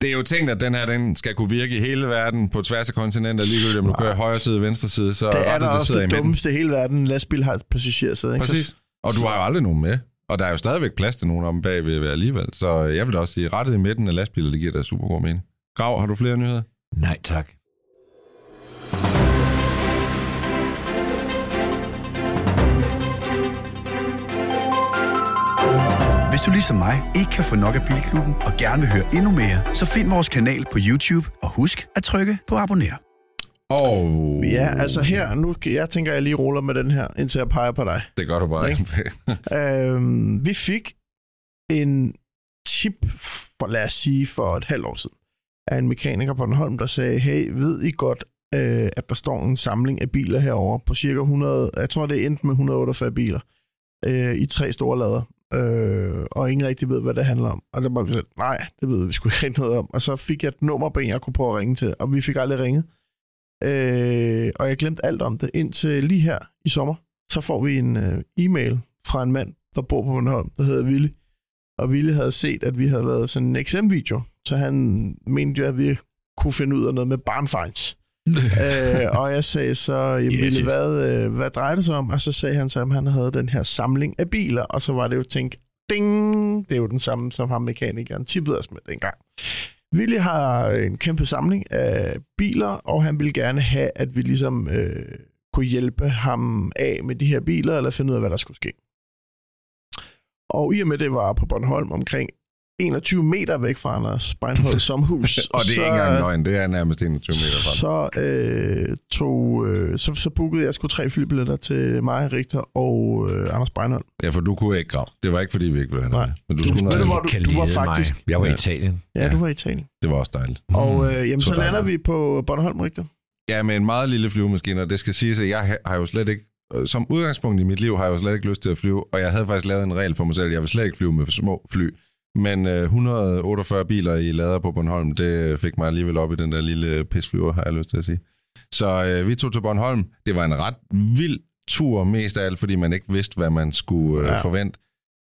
Det er jo tænkt, at den her den skal kunne virke i hele verden på tværs af kontinenter, ligegyldigt om du kører højre side, venstre side, så Det er da også det dummeste i hele verden. En lastbil har passagersæde, ikke? Præcis. Og du har jo aldrig nogen med. Og der er jo stadigvæk plads til nogen om bagved alligevel. Så jeg vil da også sige, rettet i midten af lastbiler, det giver da super god mening. Grav, har du flere nyheder? Nej, tak. Du ligesom mig ikke kan få nok af Bilklubben og gerne vil høre endnu mere, så find vores kanal på YouTube og husk at trykke på abonner. Og Ja, altså her, nu, jeg tænker, jeg lige ruller med den her, indtil jeg peger på dig. det gør du bare Ikke? Øhm, vi fik en tip, for lad os sige, for et halvt år siden, af en mekaniker på Bornholm, der sagde, hey, ved I godt, øh, at der står en samling af biler herover på cirka 100, jeg tror det er endt med 148 biler, øh, i tre store lader, øh, og ingen rigtig ved, hvad det handler om. Og der var vi sådan, nej, det ved vi sgu ikke rigtig noget om. Og så fik jeg et nummer på en, jeg kunne prøve at ringe til, og vi fik aldrig ringet. Øh, og jeg glemte alt om det, indtil lige her i sommer, så får vi en øh, e-mail fra en mand, der bor på Bornholm, der hedder Ville. Og Ville havde set, at vi havde lavet sådan en XM-video, så han mente jo, at vi kunne finde ud af noget med barnfejns. øh, og jeg sagde så, jamen, Yes, yes. hvad, øh, hvad drejer det sig om? Og så sagde han så, at han havde den her samling af biler, og så var det jo tænkt, ding, det er jo den samme, som ham mekanikeren tippede os med dengang. Willy har en kæmpe samling af biler, og han ville gerne have, at vi ligesom øh, kunne hjælpe ham af med de her biler, eller finde ud af, hvad der skulle ske. Og i og med det var på Bornholm omkring 21 meter væk fra Anders Breinholt sommerhus. Og det er så, ikke engang løgn, det er nærmest 21 meter fra. Så, øh, tog, øh, så, så bookede jeg sgu tre flybilletter til mig, Richter og øh, Anders Breinholt. Ja, for du kunne ikke grav. Det var ikke, fordi vi ikke ville have Nej. Men du, Du- skulle du, du- Kan du var faktisk- Mig. Jeg var i. Italien. Ja, Ja. du var i Italien. Det var også dejligt. Og øh, jamen, Så så lander dejligt. vi på Bornholm, Richter. Ja, med en meget lille flyvemaskine, og det skal siges, at jeg ha- har jo slet ikke, øh, som udgangspunkt i mit liv, har jeg jo slet ikke lyst til at flyve, og jeg havde faktisk lavet en regel for mig selv, jeg vil slet ikke flyve med små fly. Men øh, 148 biler i lader på Bornholm, det fik mig alligevel op i den der lille pisflyver, har jeg lyst til at sige. Så øh, vi tog til Bornholm. Det var en ret vild tur, mest af alt, fordi man ikke vidste, hvad man skulle øh, Ja. forvente.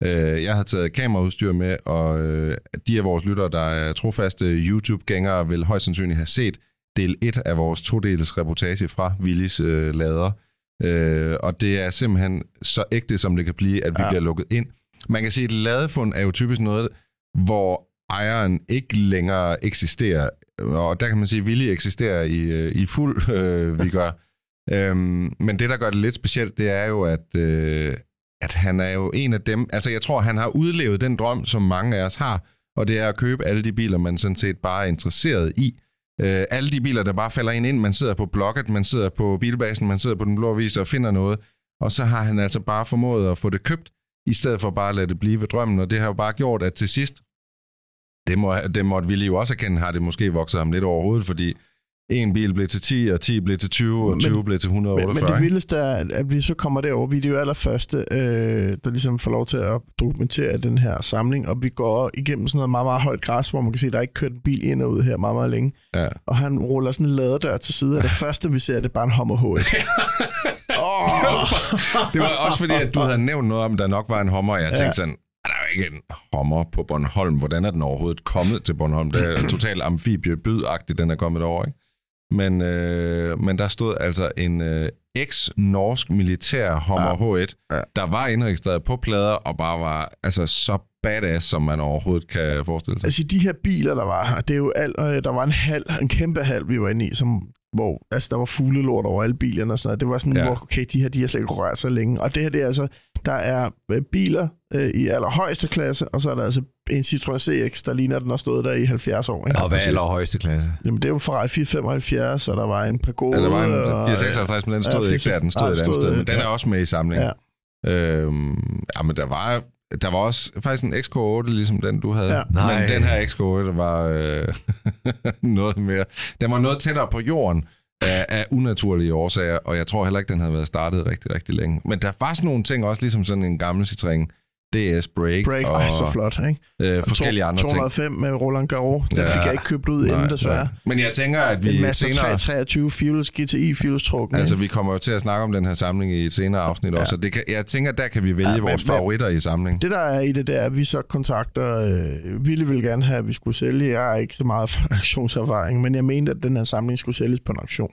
Øh, jeg har taget kameraudstyr med, og øh, de af vores lyttere, der er trofaste YouTube-gængere, vil højst sandsynligt have set del 1 af vores todeles reportage fra Willis øh, lader. Øh, og det er simpelthen så ægte, som det kan blive, at vi ja. bliver lukket ind. Man kan sige, at et ladefund er jo typisk noget, hvor ejeren ikke længere eksisterer. Og der kan man sige, at Willy eksisterer i, øh, i fuld øh, vi gør. øhm, men det, der gør det lidt specielt, det er jo, at, øh, at han er jo en af dem... Altså, jeg tror, han har udlevet den drøm, som mange af os har, og det er at købe alle de biler, man sådan set bare er interesseret i. Øh, alle de biler, der bare falder ind ind. Man sidder på Blocket, man sidder på Bilbasen, man sidder på Den Blå Avis og finder noget. Og så har han altså bare formået at få det købt, i stedet for bare at lade det blive ved drømmen. Og det har jo bare gjort, at til sidst, det, må, det måtte Ville jo også erkende, har det måske vokset ham lidt over hovedet, fordi en bil blev til 10, og 10 blev til 20, og Men- 20 blev til Men, 148. men det vildeste er, at- vi så kommer derover. Vi er de jo allerførste, øh, der ligesom får lov til at dokumentere den her samling, og vi går igennem sådan noget meget, meget højt græs, hvor man kan se, at der er ikke kørt en bil ind og ud her meget, meget længe. Ja. Og han ruller sådan en laderdør til side, og det første, vi ser, det er bare en Hummer. oh, Det var også fordi, at du havde nævnt noget om, at der nok var en hommer, og jeg tænkte Ja. sådan, er der jo ikke en hommer på Bornholm? Hvordan er den overhovedet kommet til Bornholm? Det er totalt amfibiebydagtigt, den er kommet over, ikke? Men, øh, men der stod altså en øh, eks-norsk militær Hummer H1, Ja. der var indregistreret på plader, og bare var altså så badass, som man overhovedet kan forestille sig. Altså de her biler, der var her, det er jo alt, øh, der var en hal, en kæmpe hal, vi var inde i, som, hvor altså, der var fuglelort over alle bilerne og sådan noget. Det var sådan, ja. Hvor okay, de her, de har slet ikke rørt så længe. Og det her, det er altså, der er øh, biler øh, i allerhøjeste klasse, og så er der altså en Citroën CX, der ligner, den har stået der i 70 år. Ikke? Og hvad er allerhøjeste klasse? Jamen, det er jo Ferrari 475, og der var en Pagode. Ja, der var en og, 456, men den ja, stod ikke der, den stod nej, et andet stod, sted, men den er også med i samlingen. Ja. Øhm, ja, men der var, der var også faktisk en XK8, ligesom den, du havde. Ja. Nej. Men den her XK8 var øh, noget mere... Den var noget tættere på jorden af, af unaturlige årsager, og jeg tror heller ikke, den havde været startet rigtig, rigtig længe. Men der var sådan nogle ting også, ligesom sådan en gammel Citroën DS Break, Break, og ej, så flot, ikke? øh, forskellige andre ting. 205 med Roland Garros, den Ja. fik jeg ikke købt ud inden, desværre. nej. Men jeg tænker, at En vi Master senere... 323 Fuels GTI Fuels trukken. Altså, vi kommer jo til at snakke om den her samling i et senere afsnit Ja. også, og det kan, jeg tænker, der kan vi vælge Ja, men- vores favoritter i samlingen. Det der er i det, der er, at vi så kontakter, øh, Ville ville gerne have, at vi skulle sælge. Jeg har ikke så meget auktionserfaring, men jeg mente, at den her samling skulle sælges på en auktion.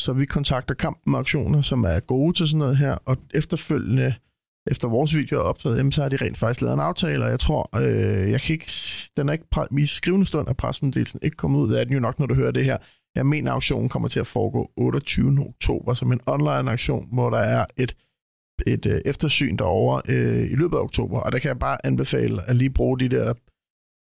Så vi kontakter Kampen Auktioner, som er gode til sådan noget her, og efterfølgende, efter vores video er optaget, jamen, så har de rent faktisk lavet en aftale, og jeg tror, øh, jeg kan ikke, den er ikke, i skrivende stund er pressemeddelelsen ikke kommet ud af den jo nok, når du hører det her. Jeg mener, auktionen kommer til at foregå 28. oktober som en online auktion, hvor der er et et øh, eftersyn derovre øh, i løbet af oktober, og der kan jeg bare anbefale at lige bruge de der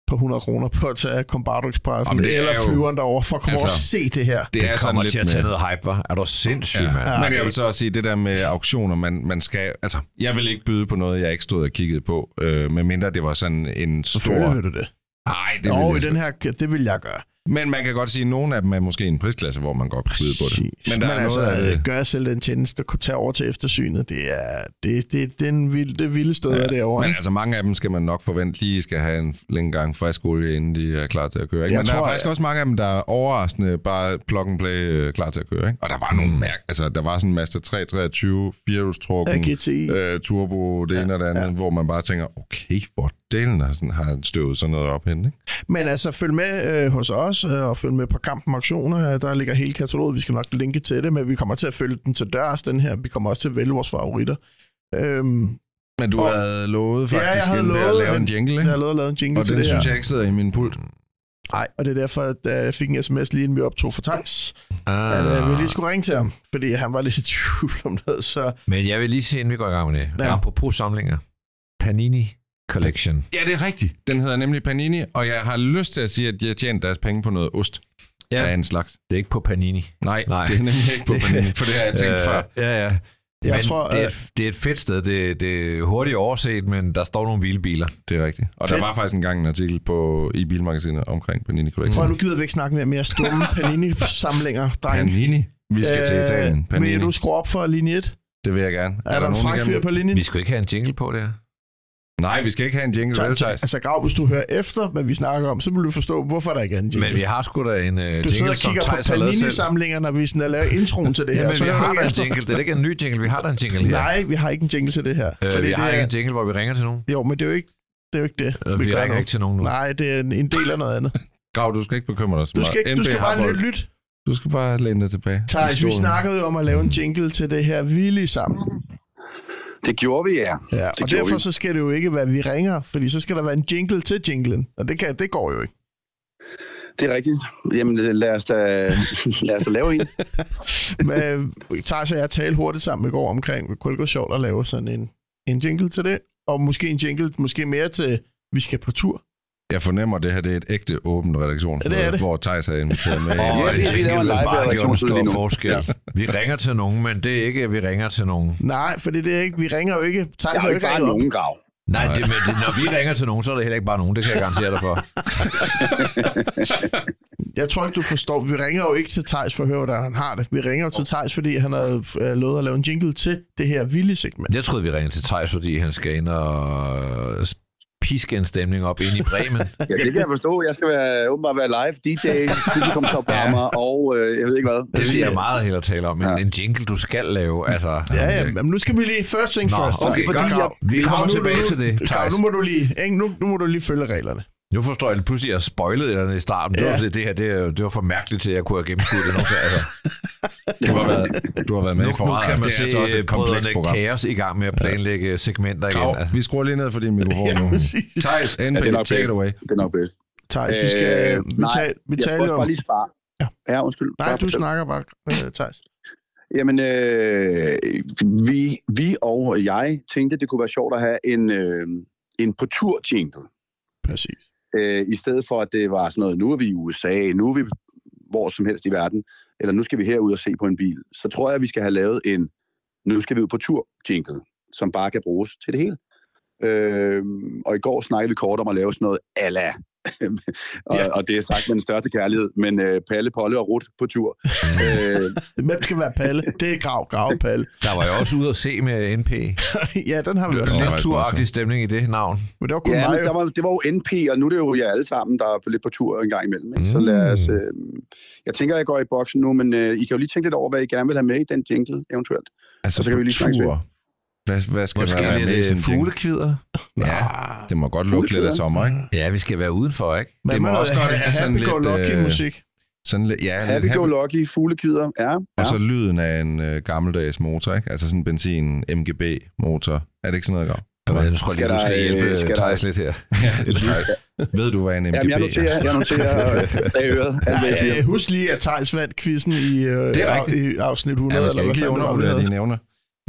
par 100 kroner på at tage Combardo Expressen Jamen, er eller jo- flyveren derover for at komme Altså, over og se det her. Det, er det sådan kommer lidt til at med- tage noget hype, var. Er du sindssyg, Ja. mand? Ja. Men jeg vil så også sige, det der med auktioner, man, man skal... Altså, jeg vil ikke byde på noget, jeg ikke stod og kiggede på, øh, medmindre det var sådan en stor... vil du det. Nej, det Jo, vil i jeg den sgu- her, det vil jeg gøre. Men man kan godt sige, at nogle af dem er måske en prisklasse, hvor man godt kan byde på det. Men der Men er altså, noget af det... gør jeg selv den tjeneste, at tage over til eftersynet, det er det, det, den vilde, det vilde sted ja, derovre. Men altså, mange af dem skal man nok forvente lige skal have en længe gang frisk olie, inden de er klar til at køre. Ikke? Jeg Men der tror, er faktisk jeg- også mange af dem, der er overraskende bare plug and play øh, klar til at køre. Ikke? Og der var nogle Mm. mærk... Altså, der var sådan en Mazda 323, firehjulstrukken, Ja, GTI. øh, turbo, det ene og det andet, ja. hvor man bare tænker, okay, hvor delen har, sådan, har støvet sådan noget op hen, ikke? Men altså, følg med øh, hos os, øh, og følg med på Kampen Auktioner. Øh, Der ligger hele kataloget. Vi skal nok linke til det, men vi kommer til at følge den til dørs, den her. Vi kommer også til at vælge vores favoritter. Øhm, Men du Og- havde lovet Ja, jeg faktisk havde ved at lovet lave en en- jingle, jeg ikke? har lovet at lave en jingle Og til den det synes her. jeg ikke sidder i min pult. Nej, og det er derfor, at øh, jeg fik en sms lige inden vi optog for tanks. Ah. At øh, vi lige skulle ringe til ham, fordi han var lidt i tvivl om noget. Så Men jeg vil lige se, inden vi går i gang med det. Ja. Ja. Apropos samlinger. Panini Collection. Ja, det er rigtigt. Den hedder nemlig Panini, og jeg har lyst til at sige, at de har tjent deres penge på noget ost Ja. af en slags. Det er ikke på Panini. Nej, Nej. Nej. det er nemlig ikke på Panini, for det har jeg tænkt Øh, før. Ja, ja. Jeg men tror, det, er, øh, et- det er et fedt sted. Det, det er hurtigt overset, men der står nogle vilde biler. Det er rigtigt. Og Fedt. der var faktisk engang en artikel på, i Bilmagasinet omkring Panini Prøv, Collection. nu gider vi ikke snakke mere mere stumme Panini-samlinger, dreng. Panini? Vi skal til Italien. Vil Panini. du skrue op for linje 1? Det vil jeg gerne. Er, er der en fræk fyr på linjen? Vi skulle ikke have en jingle på der. Nej, vi skal ikke have en jingle, vel, Thijs? altså, Grav, hvis du hører efter, hvad vi snakker om, så vil du forstå, hvorfor der ikke er en jingle. Men vi har sgu da en uh, du jingle, sidder og som kigger på Thijs har lavet selv. Panini-samlinger, når vi sådan er lavet introen til det her. Jamen, så vi har du da en jingle. Det er ikke en ny jingle. Vi har da en jingle her. Nej, vi har ikke en jingle til det her. Øh, Fordi vi har det ikke er, en jingle, hvor vi ringer til nogen. Jo, men det er jo ikke det, er jo ikke det Øh, Vi gør ringer ikke til nogen nu. Nej, det er en, en del af noget andet. Grav, du skal ikke bekymre dig så Du meget. skal, ikke, du skal bare lytte. lyt. Du skal bare læne dig tilbage. Thijs, vi snakkede jo om at lave en jingle til det her vilde sammen. Det gjorde vi, ja. Ja, det og derfor vi. så skal det jo ikke være, vi ringer, fordi så skal der være en jingle til jinglen. Og det, kan, det går jo ikke. Det er rigtigt. Jamen, lad os da, lad os da lave en. Men Thijs og jeg talte hurtigt sammen i går omkring, kunne det gå sjovt at lave sådan en, en jingle til det. Og måske en jingle, måske mere til, vi skal på tur. Jeg fornemmer, at det her det er et ægte åbent redaktionsmøde, Ja, det er det. hvor Thijs er inviteret med. Åh, Ja, en vi- vi bare en stor forskel. Ja. Vi ringer til nogen, men det er ikke, at vi ringer til nogen. Nej, for det er ikke, vi ringer jo ikke. Thijs har har jo ikke bare nogen grav. Nej, det, men det, når vi ringer til nogen, så er det heller ikke bare nogen. Det kan jeg garantere dig for. Jeg tror ikke, du forstår. Vi ringer jo ikke til Thijs for at høre, hvordan han har det. Vi ringer jo til Thijs, fordi han har øh, lovet at lave en jingle til det her vilde segment. Jeg troede, vi ringede til Thijs, fordi han skal ind og piske en stemning op ind i Bremen. Ja, det kan jeg forstå. Jeg skal være, åbenbart være live DJ, publikum står på mig, og øh, jeg ved ikke hvad. Det vil jeg meget hellere tale om. Men Ja. en jingle, du skal lave. Altså, Ja, ja, men nu skal vi lige first thing Nå, first. okay, Fordi godt, jeg- Grav. Vi kommer nu- tilbage nu- til det, Thijs. nu må du lige, ikke? Nu, nu må du lige følge reglerne. Nu forstår jeg pludselig, at jeg spoilede eller i starten. Det, Ja. var, det, det her det, det var for mærkeligt til, at jeg kunne have gennemskuddet det. Altså, Du har været, du har været med nu, i nu forræder. kan man det er se altså også et komplekst brødrene program. Kaos i gang med at planlægge segmenter igen. Altså. vi skruer lige ned for din mikrofon Ja, nu. Thijs, NB, Ja, det er take it bedst. away. Det er nok bedst. Thijs, vi skal... Øh, vi nej, taler, vi Jeg taler jo... bare lige spare. Ja. Ja, undskyld. Nej, Bare du snakker bare, øh, Thijs. Jamen, øh, vi, vi og jeg tænkte, det kunne være sjovt at have en, øh, en på tur jingle. Præcis. Øh, I stedet for, at det var sådan noget, nu er vi i USA, nu er vi hvor som helst i verden, eller nu skal vi herud og se på en bil. Så tror jeg, at vi skal have lavet en, nu skal vi ud på tur jingle, som bare kan bruges til det hele. Øh, og i går snakkede vi kort om at lave sådan noget ala. og, Ja. og det er sagt med den største kærlighed, men øh, Palle, Polle og Rut på tur. øh, Hvem skal være Palle? Det er Grav, Grav Palle. Der var jo også ude at se med NP. ja, den har vi Det også. lidt turagtig stemning i det navn. Men det var kun ja, mig der var, det var jo NP, og nu er det jo jer alle sammen, der er på lidt på tur en gang imellem. Ikke? Så lad os, øh, jeg tænker, jeg går i boksen nu, men øh, I kan jo lige tænke lidt over, hvad I gerne vil have med i den jingle, eventuelt. Altså Og så kan vi lige snakke tur. Hvad, hvad skal Måske være med i øh, fuglekvider. Ja, det må godt lugte lidt af sommer, ikke? Ja, vi skal være udenfor, ikke? Det må også godt have sådan lidt, happy-go-lucky øh, musik. Sådan lidt, ja, Happy lidt Go happy. Lucky, fuglekider, ja. ja. Og så lyden af en øh, gammeldags motor, ikke? Altså sådan en benzin MGB motor. Er det ikke sådan noget, Grav? Jamen, nu tror jeg lige, du Skal der, øh, hjælpe skal der- Thijs lidt her. Thijs. Ved du, hvad en MGB Jamen, jeg er? noterer, jeg noterer bag øret. Ja, øh, husk lige, at Thijs vandt quizzen i, øh, Det er i afsnit Ja, 100. man skal eller ikke undervurdere dine evner.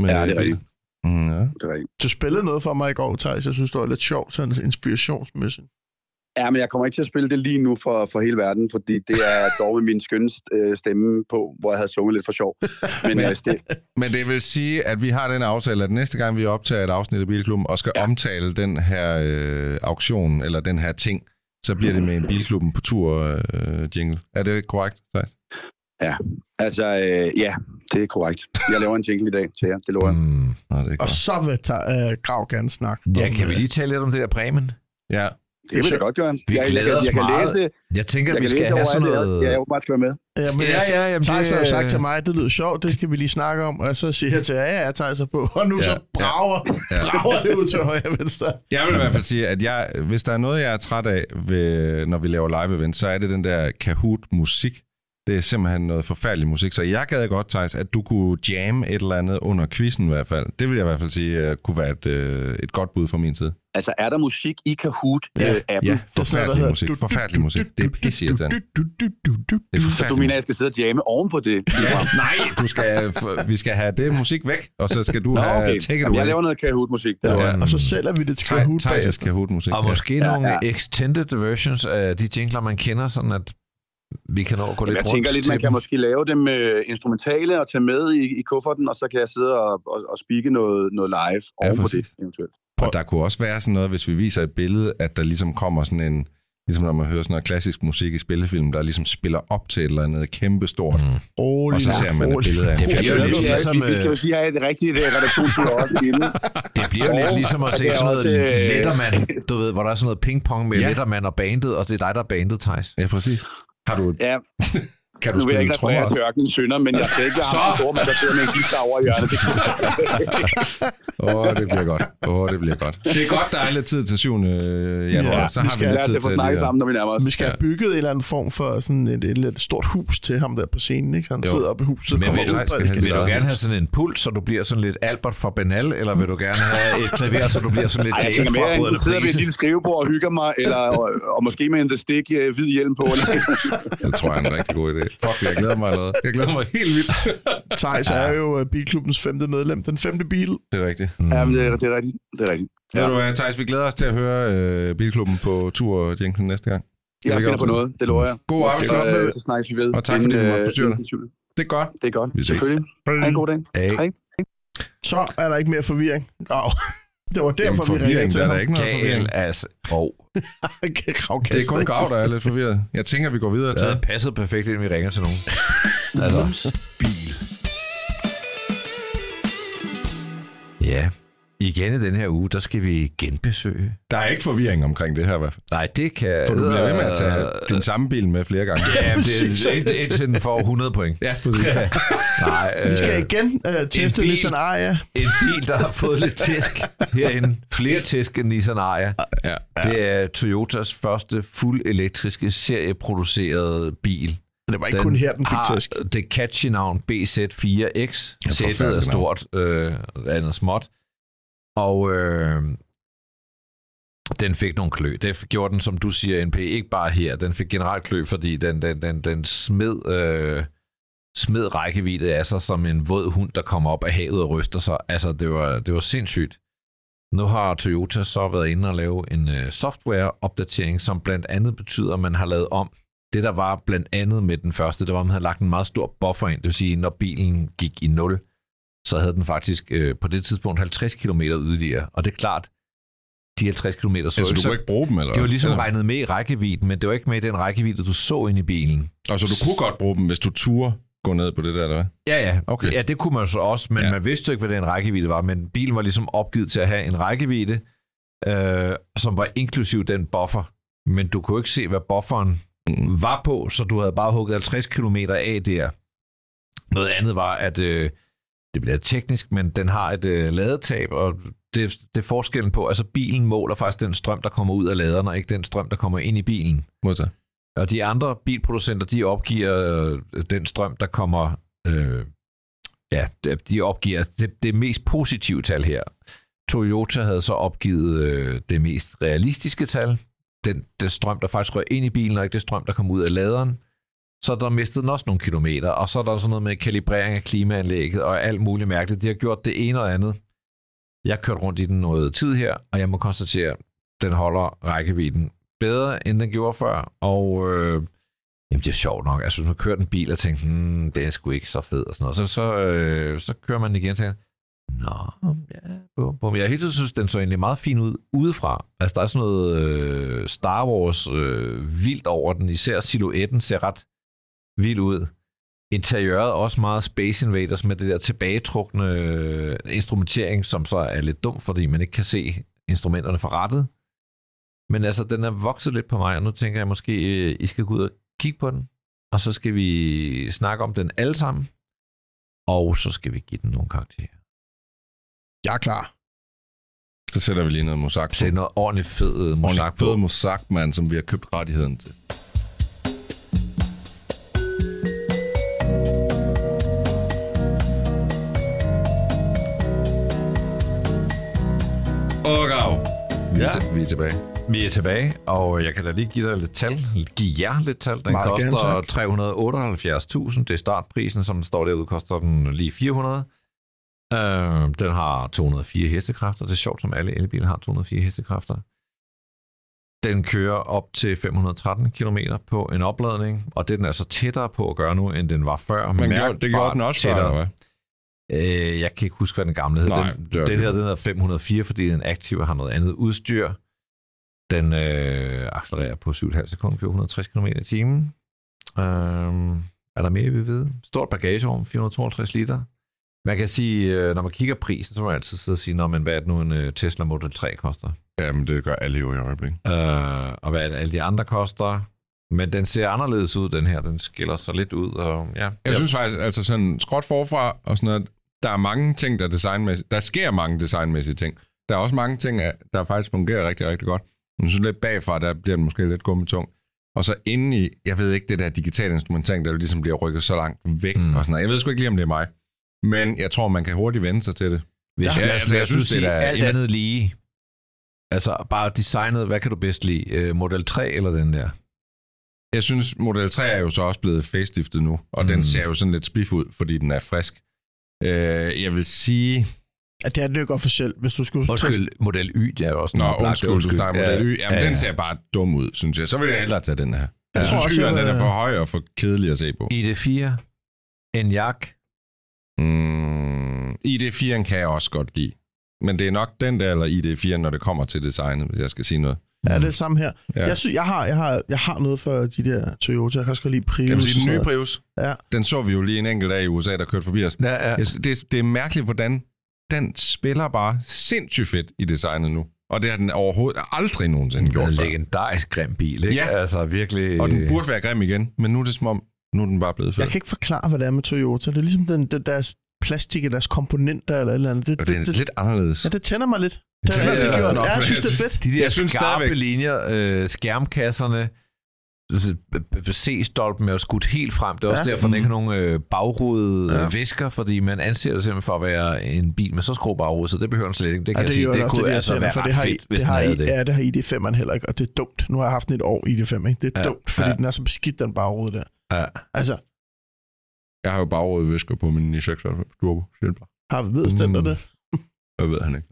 Men, Ja, det er rigtigt. Mm, ja. Det er rigtigt. Du spillede noget for mig i går, Thijs. Jeg synes, det var lidt sjovt, sådan inspirationsmæssigt. Ja, men jeg kommer ikke til at spille det lige nu for, for hele verden, fordi det er dog med min skønne øh, stemme på, hvor jeg havde sunget lidt for sjov. Men øh, det, Men det vil sige, at vi har den aftale, at næste gang vi optager et afsnit af Bilklubben og skal ja. omtale den her øh, auktion, eller den her ting, så bliver det med en Bilklubben på tur øh, jingle. Er det korrekt? Thijs? Altså, øh, ja, det er korrekt. Jeg laver en jingle i dag til jer, det lover jeg. Mm. Nå, det er Og godt. så vil ta- øh, Grav gerne snakke. Ja, om, kan vi lige tale lidt om det der Bremen? Ja, Det vil jeg godt gøre. Vi jeg, jeg, glæder jeg, os jeg, kan meget. læse, Jeg tænker, jeg vi kan skal have sådan noget... Ja, jeg åbenbart skal være med. Ja, men Ja, jeg, ja, jamen, Thijs det- har sagt til mig, det lyder sjovt, det skal vi lige snakke om. Og så siger jeg til jer, ja, ja, Thijs er på. Og nu Ja, så brager, ja. brager det ud til højre venstre. Jeg vil i hvert fald sige, at jeg, hvis der er noget, jeg er træt af, ved, når vi laver live events, så er det den der Kahoot-musik. Det er simpelthen noget forfærdelig musik. Så jeg gad godt, Thijs, at du kunne jamme et eller andet under quizzen i hvert fald. Det vil jeg i hvert fald sige uh, kunne være et, uh, et godt bud fra min side. Altså, er der musik i Kahoot-appen? Ja, Øh, appen? ja, forfærdelig musik. Forfærdelig musik. Det er pisseirriterende. Det er Så du forfærdelig mener, jeg skal sidde og jamme oven på det? Ja, nej, du skal, vi skal have det musik væk, og så skal du Nå, have okay. take it Jamen, jeg laver noget Kahoot-musik. Der. Ja. Og så sælger vi det til Kahoot Thijs'. Kahoot-musik. Og måske Ja, nogle ja. extended versions af de jingler, man kender, sådan at vi kan nå at gå lidt Jeg rundt tænker lidt, man kan dem. måske lave dem øh, instrumentale og tage med i, i kufferten, og så kan jeg sidde og, og, og speake noget, noget live oven på det, eventuelt. Og der kunne også være sådan noget, hvis vi viser et billede, at der ligesom kommer sådan en, ligesom når man hører sådan noget klassisk musik i spillefilm, der ligesom spiller op til et eller andet kæmpestort, mm. Rolig, og så ser man et billede af en Det bliver jo lidt vi, ligesom, vi, vi skal øh, vist lige have et rigtigt øh, redaktionsbyrå også inden. Det bliver jo lidt ligesom at se jeg sådan noget øh, Letterman, du ved, hvor der er sådan noget pingpong med Ja. ja. Letterman og bandet, og det er dig, der er bandet, Thijs. Ja, præcis. Har du, Ja, kan du nu vil jeg ikke referere til ørkenens sønder, men jeg skal ikke Så- have en stor mand, der sidder med en guitar over i hjørnet. Åh, oh, det bliver godt. Åh, oh, det bliver godt. Det er godt, der er lidt tid til 7. januar. Ja, så vi har skal vi lidt tid få til snakket det. sammen, når vi nærmer os. Vi skal have bygget en eller anden form for sådan et, et, et stort hus til ham der på scenen, ikke? Så han Jo. sidder oppe i huset. Men kommer vil du- ud på skal have Vil du Eller- gerne have sådan en puls, så du bliver sådan lidt Albert for Benal, eller vil du gerne have et klaver, så du bliver sådan lidt mere, at Brødrene jeg sidder ved et lille skrivebord og hygger mig, eller, og, og måske med en The Stick øh, hvid hjelm på. Det tror jeg er en rigtig god idé. Fuck, jeg glæder mig allerede. Jeg glæder mig helt vildt. Thijs er jo øh, Bilklubbens femte medlem. Den femte bil. Det er rigtigt. ja, men det, er, det er rigtigt. Det er rigtigt. Ja. Ved du hvad, Thijs, vi glæder os til at høre øh, Bilklubben på tur Jenkins næste gang. Jeg lægger finder på til noget, det lover jeg. God arbejdsdag. Så, øh, så snakkes vi ved. Og tak, fordi du måtte øh, forstyrre. Det er godt. Det er godt, Vi ses. selvfølgelig. Ha' en god dag. Hey. Hej. Så er der ikke mere forvirring. Grav. Det var Jamen, derfor, vi ringede til der er ham. der ikke noget forvirring. Altså. Grav Det er kun Grav, der er lidt forvirret. Jeg tænker, vi går videre det til... havde passet perfekt, inden vi ringer til nogen. altså, Bil. ja. Igen i den her uge, der skal vi genbesøge. Der er ikke forvirring omkring det her, fald. Nej, det kan... For du bliver ved med at tage Øh, din samme bil med flere gange. Ja, men det er indtil- indtil den får 100 point. Ja, præcis. Nej, Vi skal øh, igen uh, teste bil. Nissan Aria. en bil, der har fået lidt tæsk herinde. Flere tæsk end Nissan Aria. Ja. Det er Toyotas første fuld elektriske serieproducerede bil. Men det var ikke kun her, den fik tæsk. det catchy navn BZ4X. Ja, Sættet er stort, øh, andet småt. Og øh, den fik nogle klø. Det gjorde den, som du siger, NP, ikke bare her. Den fik generelt klø, fordi den, den, den, den smed, øh, smed rækkevidde af sig som en våd hund, der kommer op af havet og ryster sig. Altså, det var, det var sindssygt. Nu har Toyota så været inde og lave en øh, softwareopdatering, som blandt andet betyder, at man har lavet om. Det, der var blandt andet med den første, det var, at man havde lagt en meget stor buffer ind. Det vil sige, når bilen gik i 0, så havde den faktisk øh, på det tidspunkt 50 km yderligere. Og det er klart, de 50 km så, Altså, du så kunne ikke bruge dem, eller? det var ligesom Eller- regnet med i rækkevidden, men det var ikke med i den rækkevidde, du så ind i bilen. Og så du kunne godt bruge dem, hvis du turde gå ned på det der, eller hvad? Ja, ja. Okay. Ja, det kunne man så også, men Ja. man vidste jo ikke, hvad den rækkevidde var. Men bilen var ligesom opgivet til at have en rækkevidde, øh, som var inklusiv den buffer. Men du kunne ikke se, hvad bufferen Mm. var på, så du havde bare hugget 50 km af der. Noget andet var, at øh, det bliver teknisk, men den har et øh, ladetab, og det, det er forskellen på, altså bilen måler faktisk den strøm, der kommer ud af laderen, og ikke den strøm, der kommer ind i bilen. Modtaget. Og de andre bilproducenter, de opgiver øh, den strøm, der kommer... Øh, ja, de- opgiver det, det mest positive tal her. Toyota havde så opgivet øh, det mest realistiske tal. Den, den strøm, der faktisk rører ind i bilen, og ikke det strøm, der kommer ud af laderen. Så der mistet den også nogle kilometer, og så er der sådan noget med kalibrering af klimaanlægget og alt muligt mærkeligt. De har gjort det ene og andet. Jeg kørte rundt i den noget tid her, og jeg må konstatere, at den holder rækkevidden bedre, end den gjorde før. Og øh, jamen, det er sjovt nok. Altså, hvis man kører en bil og tænker, hmm, det er sgu ikke så fed og sådan noget, så, så, øh, så kører man den igen og tænker, Nå, ja, bum, bum. Jeg hele tiden synes, den så egentlig meget fin ud udefra. Altså, der er sådan noget øh, Star Wars øh, vildt over den. Især silhuetten ser ret vild ud. Interiøret er også meget Space Invaders med det der tilbagetrukne øh, instrumentering, som så er lidt dum, fordi man ikke kan se instrumenterne fra rettet. Men altså, den er vokset lidt på mig, og nu tænker jeg måske, øh, I skal gå ud og kigge på den, og så skal vi snakke om den alle sammen, og så skal vi give den nogle karakterer. Jeg er klar. Så sætter vi lige noget musak på. Sæt noget ordentligt fed øh, Ordentligt på. fed musak, mand, som vi har købt rettigheden til. Vi, Ja. er, til- vi er tilbage. Vi er tilbage, og jeg kan da lige give dig lidt tal. Give jer lidt tal. Den Meget koster tak. 378.000. Det er startprisen, som står derude, koster den lige 400. Øh, den har 204 hestekræfter. Det er sjovt, som alle elbiler har 204 hestekræfter. Den kører op til 513 km på en opladning, og det er den altså tættere på at gøre nu, end den var før. Men Mærkbart gjorde, det gjorde den også, før, tættere. eller hvad? Øh, jeg kan ikke huske, hvad den gamle hed. Nej, den, den her den hedder 504, fordi den aktive har noget andet udstyr. Den øh, accelererer på 7,5 sekunder på 160 km i timen. Øhm, er der mere, vi vide? Stort bagagerum, 452 liter. Man kan sige, øh, når man kigger prisen, så må man altid sidde og sige, Nå, men hvad er det nu en øh, Tesla Model 3 koster? Jamen, det gør alle jo i øjeblikket. Øh, og hvad er det, alle de andre koster? Men den ser anderledes ud, den her. Den skiller sig lidt ud. Og, ja, Jeg synes faktisk, altså sådan skråt forfra og sådan noget, der er mange ting, der er designmæssigt. Der sker mange designmæssige ting. Der er også mange ting, der faktisk fungerer rigtig, rigtig godt. Men så lidt bagfra, der bliver den måske lidt gummitung. Og så inde i, jeg ved ikke, det der digitale instrumentering, der ligesom bliver rykket så langt væk Mm. og sådan noget. Jeg ved sgu ikke lige, om det er mig. Men jeg tror, man kan hurtigt vende sig til det. Hvis, Ja, ja, altså, jeg jeg synes, det er alt andet lige. Altså, bare designet, hvad kan du bedst lide? Øh, Model 3 eller den der? Jeg synes, Model 3 er jo så også blevet faceliftet nu, og. Mm. den ser jo sådan lidt spiff ud, fordi den er frisk. Øh, jeg vil sige... At det er det ikke officielt, hvis du skulle... Undskyld, Model Y, det er jo også Nå, en oplagt- undskyld, du snakker Model Y. Jamen, ja, den ser bare dum ud, synes jeg. Så vil jeg hellere tage den her. Jeg, Jeg tror synes, også, jeg Y'eren, den er for høj og for kedelig at se på. ID4, Enyaq, Mm, ID4'en kan jeg også godt lide. Men det er nok den der, eller ID4'en, når det kommer til designet, hvis jeg skal sige noget. Ja, det er det samme her. Ja. Jeg, sy- jeg, har, jeg, har, jeg har noget for de der Toyota. Jeg kan også godt lide Prius. Jeg vil sige, den nye Prius. Ja. den så vi jo lige en enkelt dag i USA, der kørte forbi os. Ja, ja. Det, det er mærkeligt, hvordan den spiller bare sindssygt fedt i designet nu. Og det har den overhovedet aldrig nogensinde En gjort før. legendarisk grim bil, ikke? Ja. Altså, virkelig... Og den burde være grim igen, men nu er det som om, nu er den bare blevet fed. Jeg kan ikke forklare, hvad det er med Toyota. Det er ligesom den, den deres plastik og deres komponenter eller et eller andet. Det, Og det er det, det, lidt anderledes. ja, det tænder mig lidt. Det har jeg altid er- gjort. Nå, Ja, jeg synes, det- er fedt. De der Jeg synes skarpe stadigvæk- linjer, øh, skærmkasserne, C-stolpen er skudt helt frem. Det er også Ja. derfor, den ikke har nogen øh, bagrude Ja. ja. visker, fordi man anser det simpelthen for at være en bil med så skrå bagrude, så det behøver den slet ikke. Det kan Ja, jeg det, sige, er det også kunne det, altså jeg være for ret det har, fedt, hvis det den har, havde I, det. Ja, det har ID5'eren heller ikke, og det er dumt. Nu har jeg haft den et år ID5, ikke? Det er Ja, dumt, fordi ja. den er så beskidt, den bagrude der. Ja. Altså, Jeg har jo bagrøde visker på min 96 Turbo. Har vi vedstændt Mm. det? Jeg ved han ikke.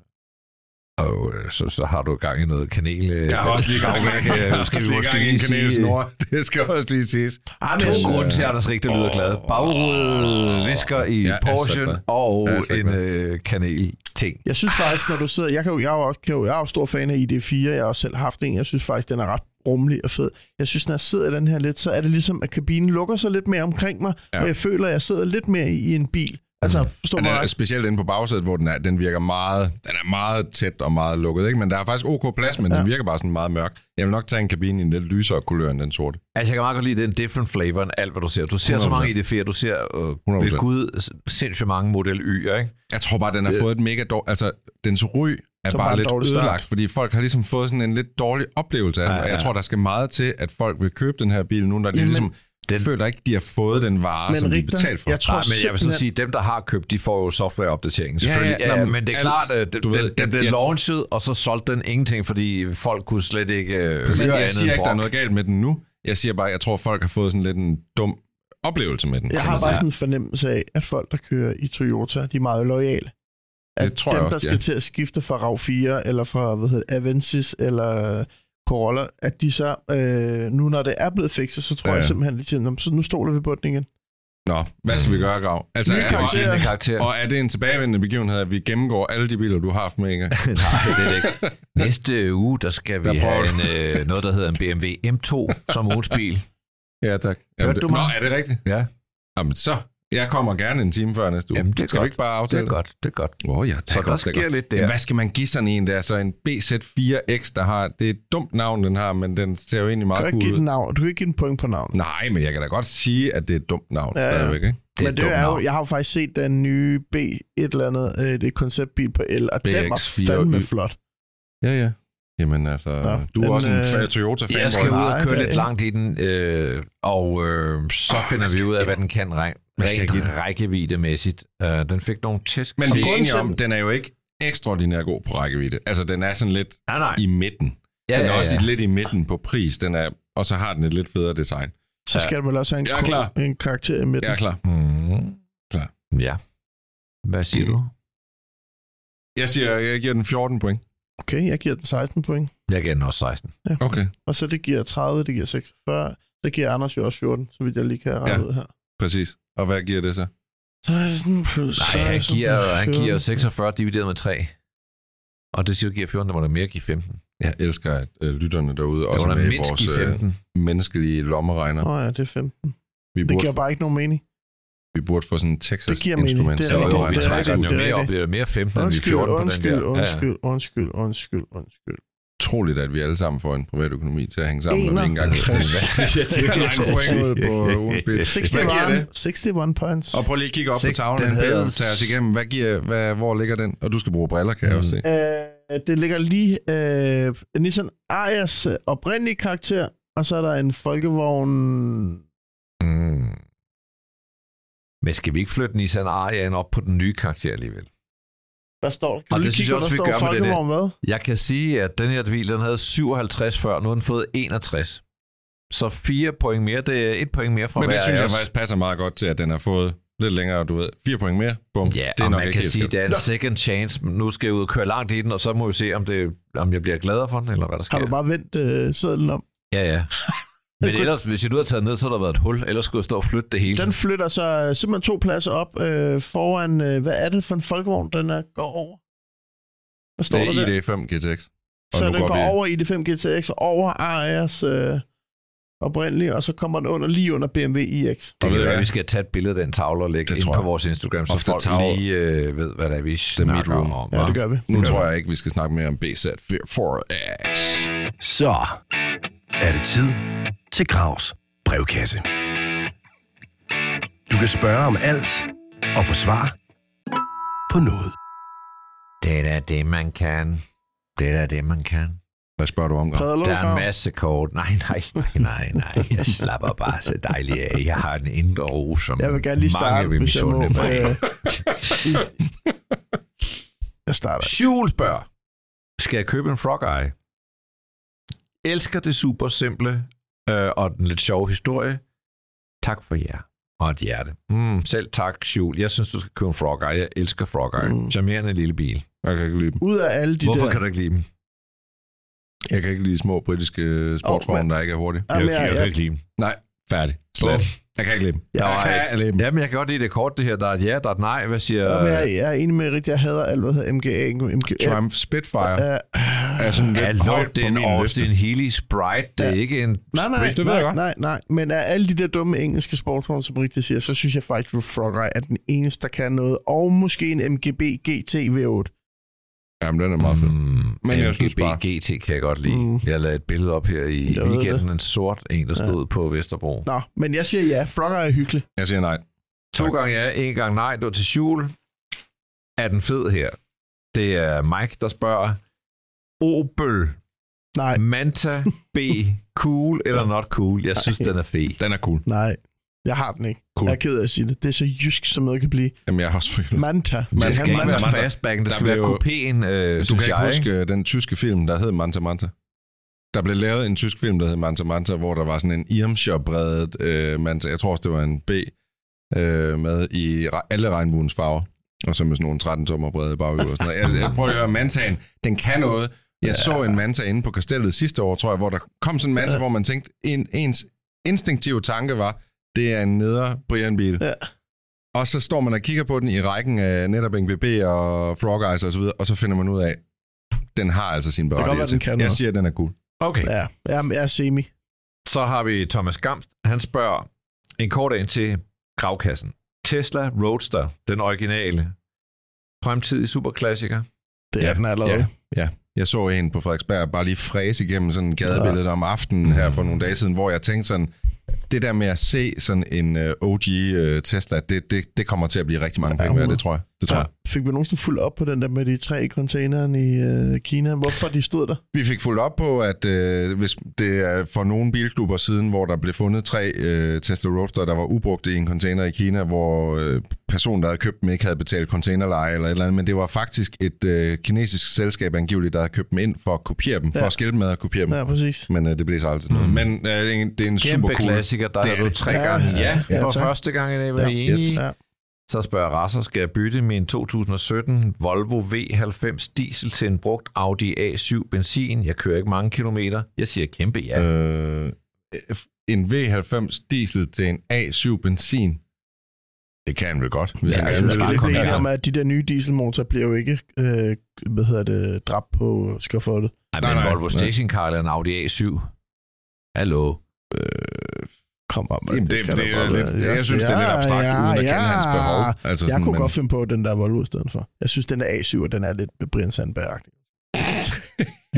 Og øh, så, så har du gang i noget kanel. øh, Jeg har også lige gang i øh, kanelsnor. Det skal også lige siges. Ej, To jeg, grunde til, at Anders Rik, der lyder glad. Bagrude visker i Ja, Porsche og Ja, en øh, kanel-ting. jeg synes faktisk, når du sidder... Jeg, kan jo, jeg, er jo, også- kan jo, jeg er jo stor fan af ID4. Jeg har også selv haft en. Jeg synes faktisk, den er ret rummelig og fed. Jeg synes, når jeg sidder i den her lidt, så er det ligesom, at kabinen lukker sig lidt mere omkring mig, Ja. ja. og jeg føler, at jeg sidder lidt mere i, i en bil. Altså, forstår Den mig er specielt inde på bagsædet, hvor den, er, den virker meget, den er meget tæt og meget lukket, ikke? men der er faktisk ok plads, men ja. Ja. den virker bare sådan meget mørk. Jeg vil nok tage en kabine i en lidt lysere kulør end den sorte. Altså, jeg kan meget godt lide den different flavor end alt, hvad du ser. Du ser så 100%. mange ID4, du ser øh, 100%. ved Gud sindssygt mange Model Y'er, ikke? Jeg tror bare, den har fået et mega dårligt... Altså, dens ry er Så bare, lidt start. ødelagt, fordi folk har ligesom fået sådan en lidt dårlig oplevelse af den, Ja, og jeg ja. tror, der skal meget til, at folk vil købe den her bil nu, når de Jamen, ligesom den- føler ikke, de har fået den vare, Men som de Richter, betaler for. jeg tror Nej, men jeg vil så sige, at dem, der har købt, de får jo softwareopdateringen, Ja, ja, selvfølgelig. Ja, ja, nå, men, det er klart, at du den, ved, den, den blev jeg- launchet, og så solgte den ingenting, fordi folk kunne slet ikke øh, Præcis, høre jeg siger ikke, der er noget galt med den nu. Jeg siger bare, jeg tror, folk har fået sådan lidt en dum oplevelse med den. Jeg har bare sådan en fornemmelse af, at folk, der kører i Toyota, de er meget lojale. At Det tror dem, jeg der også, skal ja. til at skifte fra RAV4, eller fra hvad hedder det, Avensis, eller Corolla, at de så, øh, nu når det er blevet fikset, så tror Ja, jeg simpelthen lige til, "Nå, så nu stoler vi på den igen. Nå, hvad skal vi gøre, Grav? Altså, Nye er, karakterer. Lignende karakter. og er det en tilbagevendende begivenhed, at vi gennemgår alle de biler, du har haft med gang? Nej, det er det ikke. Næste uge, der skal vi Der have en, øh, noget, der hedder en BMW M2 som ugens bil. Ja, tak. Hørte du mig? Nå, er det rigtigt? Ja. Jamen så, jeg kommer gerne en time før næste uge. Jamen, det er skal godt. vi ikke bare Det aftale er godt, det er godt. Åh oh, ja, det Så er der godt, det er sker godt. lidt der. Jamen, hvad skal man give sådan en der? Så en BZ4X, der har... Det er et dumt navn, den har, men den ser jo egentlig meget kan ikke cool give ud. den navn. Du kan ikke give den point på navn. Nej, men jeg kan da godt sige, at det er et dumt navn. Ja, ja. ikke? Det er Men det er jo, jeg har jo faktisk set den nye B et eller andet, øh, det er konceptbil på el, og den var BX4 fandme Y. flot. Ja, ja. Jamen altså, Nå, du er den, også en øh, fa- Toyota-fanboy. Jeg skal ud og køre lidt langt i den, øh, og øh, så Åh, finder vi ud af, hvad den kan rent, den? rækkeviddemæssigt. Uh, den fik nogle tæsk. Men vi er enige om, den- den er jo ikke ekstraordinært god på rækkevidde. Altså, den er sådan lidt Nej, nej. i midten. Ja, den er ja, også ja. lidt i midten på pris, den er, og så har den et lidt federe design. Så skal den vel også have en, ko- klar. en karakter i midten. Jeg er klar. Mm. Klar. Ja. Hvad siger Mm. du? Jeg siger, jeg giver den 14 point. Okay, jeg giver den 16 point. Jeg giver den også 16. Okay, Og så det giver 30, det giver 46. Det giver Anders jo også 14, så vidt jeg lige kan regne Ja. ud her. præcis. Og hvad giver det så? 16 plus Nej, han 16 giver, plus han 14. giver 46 divideret med 3. Og det siger, du giver 14, der må der mere give 15. Jeg elsker, at øh, lytterne derude Der også må er der med i mindst vores give øh, 15. menneskelige lommeregner. Åh oh, ja, det er 15. Vi Det burde, giver bare ikke nogen mening. Vi burde få sådan en Texas Det giver mening. instrument. Det er vi det er trækker den jo rigtigt, det er mere op. rigtigt. Bliver mere 15, end vi Undskyld, 14 på den undskyld, der. undskyld, undskyld, undskyld, undskyld. Utroligt, at vi alle sammen får en privatøkonomi til at hænge sammen, når vi ikke engang 61. Jeg tænker, at point på ugenbit. Hvad giver 61, det? 61 points. Og prøv lige at kigge op på tavlen, den Peter, havde- og tage os igennem. Hvad giver, hvad, hvor ligger den? Og du skal bruge briller, kan jeg også se. Øh, det ligger lige øh, Nissan Arias oprindelige karakter, og så er der en folkevogn... Mm. Men skal vi ikke flytte Nissan Arian op på den nye karakter alligevel? Hvad står der? Kan Og det synes jeg også, vi står gør med det der. folkevogn hvad? Jeg kan sige, at den her bil, den havde 57 før, nu har den fået 61. Så fire point mere, det er et point mere fra Men det hver synes jeg faktisk passer meget godt til, at den har fået lidt længere, du ved. Fire point mere. Bum. Ja, det er og nok man ikke kan sige, at det er en second chance. Nu skal jeg ud og køre langt i den, og så må vi se, om, det, om jeg bliver gladere for den, eller hvad der sker. Har du bare vendt øh, sædlen om? Ja, ja. Men ellers, hvis jeg nu havde taget ned, så havde der været et hul. Ellers skulle jeg stå og flytte det hele. Den flytter så øh, simpelthen to pladser op øh, foran... Øh, hvad er det for en folkevogn, den er, går over? Hvad står Det der der? er ID5 GTX. Og Så den går, går vi- over i det 5 GTX og over Arias øh, oprindelige, og så kommer den under lige under BMW iX. Det kan ved være, vi skal tage et billede af den tavle og lægge Det ind på vores Instagram, så folk tavle. lige øh, ved, hvad det er, vi snakker midroom. om. Ja, det gør vi. Nu Det gør tror vi. jeg ikke, vi skal snakke mere om BZ4X. Så er det tid til Gravs brevkasse. Du kan spørge om alt og få svar på noget. Det er da det, man kan. Det er da det, man kan. Hvad spørger du om? Padler, Der er en masse kort. Nej, nej, nej, nej, nej. Jeg slapper bare så dejligt af. Jeg har en indre ro, som Jeg vil gerne lige starte, mange vil misunde mig. Øh, jeg starter. Schul spørger, skal jeg købe en frog eye? Elsker det super simple øh, og den lidt sjove historie. Tak for jer. Og et hjerte. Mm, selv tak, Schul. Jeg synes, du skal købe en frog eye. Jeg elsker frog eye. Mm. Charmerende lille bil. Jeg kan ikke lide dem. Ud af alle de Hvorfor der... kan du ikke lide dem? Jeg kan ikke lide små britiske sportsvogne, der ikke er hurtige. Jamen, jeg, jeg- jeg, jeg, jeg- kan ikke lide dem. Nej, færdig. Slet. Jeg kan ikke lide dem. Ja, Jeg kan ikke lide dem. Jamen, jeg kan godt lide det kort, det her. Der er et ja, der er et nej. Hvad siger... Jamen, jeg, jeg er enig med rigtig, jeg hader alt, hvad hedder MGA. MGA Triumph Spitfire Uh, er sådan lidt Hallo, højt det er en Austin liste. Healy Sprite. Det er Ja. ikke en nej, nej, Sprite. det ved nej, jeg godt. nej, nej. Men af alle de der dumme engelske sportsvogne, som rigtig siger, så synes jeg faktisk, at Frog Eye er den eneste, der kan noget. Og måske en MGB GT V8. Jamen, den er meget fed. Mm, Men jeg synes bare- GT kan jeg godt lide. Mm. Jeg lavede et billede op her i Jeg weekenden. En sort en, der stod ja. på Vesterbro. Nå, men jeg siger ja. Frog Eye er hyggelig. Jeg siger nej. To Tak. gange ja, en gang nej. Det var til Schul. Er den fed her? Det er Mike, der spørger. Opel Nej, Manta B. Cool eller not cool? Jeg synes, Nej. den er fed. Den er cool. nej. Jeg har den ikke. Cool. Jeg er ked af at sige det. Det er så jysk, som noget kan blive. Jamen, jeg har også følt. Manta. Man- skal ikke Manta, være Manta. fastbacken, det Der skal være kupéen, øh, Du kan ikke huske ikke? øh, den tyske film, der hed Manta Manta? Der blev lavet en tysk film, der hed Manta Manta, hvor der var sådan en Irmscher-bredet øh, Manta. Jeg tror også, det var en B øh, med i alle regnbuens farver. Og så med sådan nogle 13-tommer brede baghjul og sådan noget. Jeg, jeg prøver at høre, Mantaen, den kan noget. Jeg så en Manta inde på kastellet sidste år, tror jeg, hvor der kom sådan en Manta, hvor man tænkte, en, ens instinktive tanke var, det er en neder Brian-bil. Ja. Og så står man og kigger på den i rækken af netop NGB og Frog Eyes og så videre, og så finder man ud af, den har altså sin berettigelse. Jeg noget. siger, at den er cool. Okay. Ja, jeg, jeg er semi. Så har vi Thomas Gamst. Han spørger en kort ind til gravkassen. Tesla Roadster, den originale. Fremtidig superklassiker. Det er Ja, den allerede. Ja, ja. Jeg så en på Frederiksberg bare lige fræse igennem sådan en gadebillede om aftenen her for nogle dage siden, hvor jeg tænkte sådan, det der med at se sådan en uh, OG uh, Tesla, det, det, det kommer til at blive rigtig mange penge værd, 100. det tror jeg. Det tror jeg. Fik vi nogensinde fuldt op på den der med de tre containeren i øh, Kina? Hvorfor de stod der? Vi fik fuldt op på, at øh, hvis det er for nogle bilklubber siden, hvor der blev fundet tre øh, Tesla Roadster, der var ubrugte i en container i Kina, hvor øh, personen, der havde købt dem, ikke havde betalt containerleje eller et eller andet, men det var faktisk et øh, kinesisk selskab angiveligt, der havde købt dem ind for at kopiere dem, ja. for at skille dem med at kopiere dem. Ja, præcis. Men øh, det blev så aldrig noget. Mm. Men øh, det er en, det er en super Kæmpe cool... klassiker, der Det er du tre Ja, gange ja, ja, ja ja, for tak. første gang i dag, var Ja, I enige? yes. Ja. Så spørger Rasser, skal jeg bytte min 2017 Volvo V90 diesel til en brugt Audi A7 benzin? Jeg kører ikke mange kilometer. Jeg siger kæmpe ja. Øh, Øh, en V90 diesel til en A7 benzin. Det kan han vel godt. Hvis Ja, han altså, skal kom lige her. blive om, at de der nye dieselmotorer bliver jo ikke, øh, hvad hedder det, dræbt på skafottet. Ej, nej, men nej. Volvo Stationcar eller en Audi A7. Hallo. Kom om, Jamen, det, kan det, det, godt det, være. jeg synes, det er lidt abstrakt, ja, uden at ja. kende hans behov. Altså, Jeg sådan, kunne men- godt finde på den der Volvo i stedet for. Jeg synes, den der A7, den er lidt Brian Sandberg-agtig.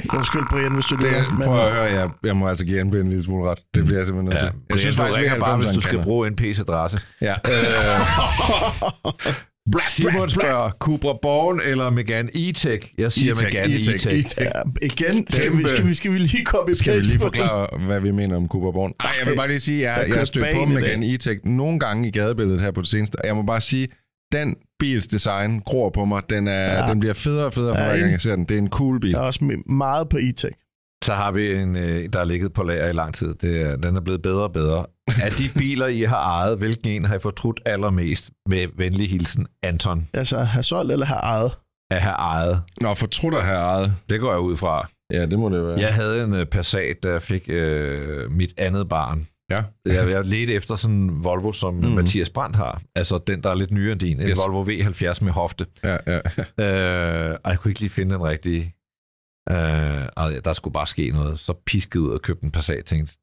Undskyld, Brian, hvis du Det, lytter. men- prøv at høre, jeg, jeg må altså give Anbe en lille smule ret. Det bliver jeg simpelthen nødt Ja, til. jeg synes faktisk, ringer bare, hvis du skal bruge en PC-adresse. Ja. Øh, Simon spørger, Cupra Born eller Megane E-Tech? Jeg siger E-Tech, Megane E-Tech, E-Tech. E-Tech. Ja, igen, skal vi, skal, vi, skal vi lige komme i Skal vi lige forklare, hvad vi mener om Cooper Born? Nej, jeg vil bare lige sige, at Jeg jeg, kører jeg stødt på Megane E-Tech nogle gange i gadebilledet her på det seneste, og jeg må bare sige, den bils design gror på mig. Den, er, Ja. den bliver federe og federe, for Ja, hver gang jeg ser den. Det er en cool bil. Jeg er også me- meget på e-tech. Så har vi en, øh, der er ligget på lager i lang tid. Det er, den er blevet bedre og bedre. Af de biler, I har ejet, hvilken en har I fortrudt allermest? Med venlig hilsen, Anton. Altså, have solgt eller have ejet. At have ejet. Nå, fortrutter her ejet. Det går jeg ud fra. Ja, det må det være. Jeg havde en øh, Passat, da jeg fik øh, mit andet barn. Ja. Jeg, jeg ledte efter sådan en Volvo, som mm. Mathias Brandt har. Altså den, der er lidt nyere end din. En Yes. Volvo V70 med hofte. ja, ja. Øh, og jeg kunne ikke lige finde den rigtige. Øh, og der skulle bare ske noget. Så piskede ud og købte en Passat. Tænkte,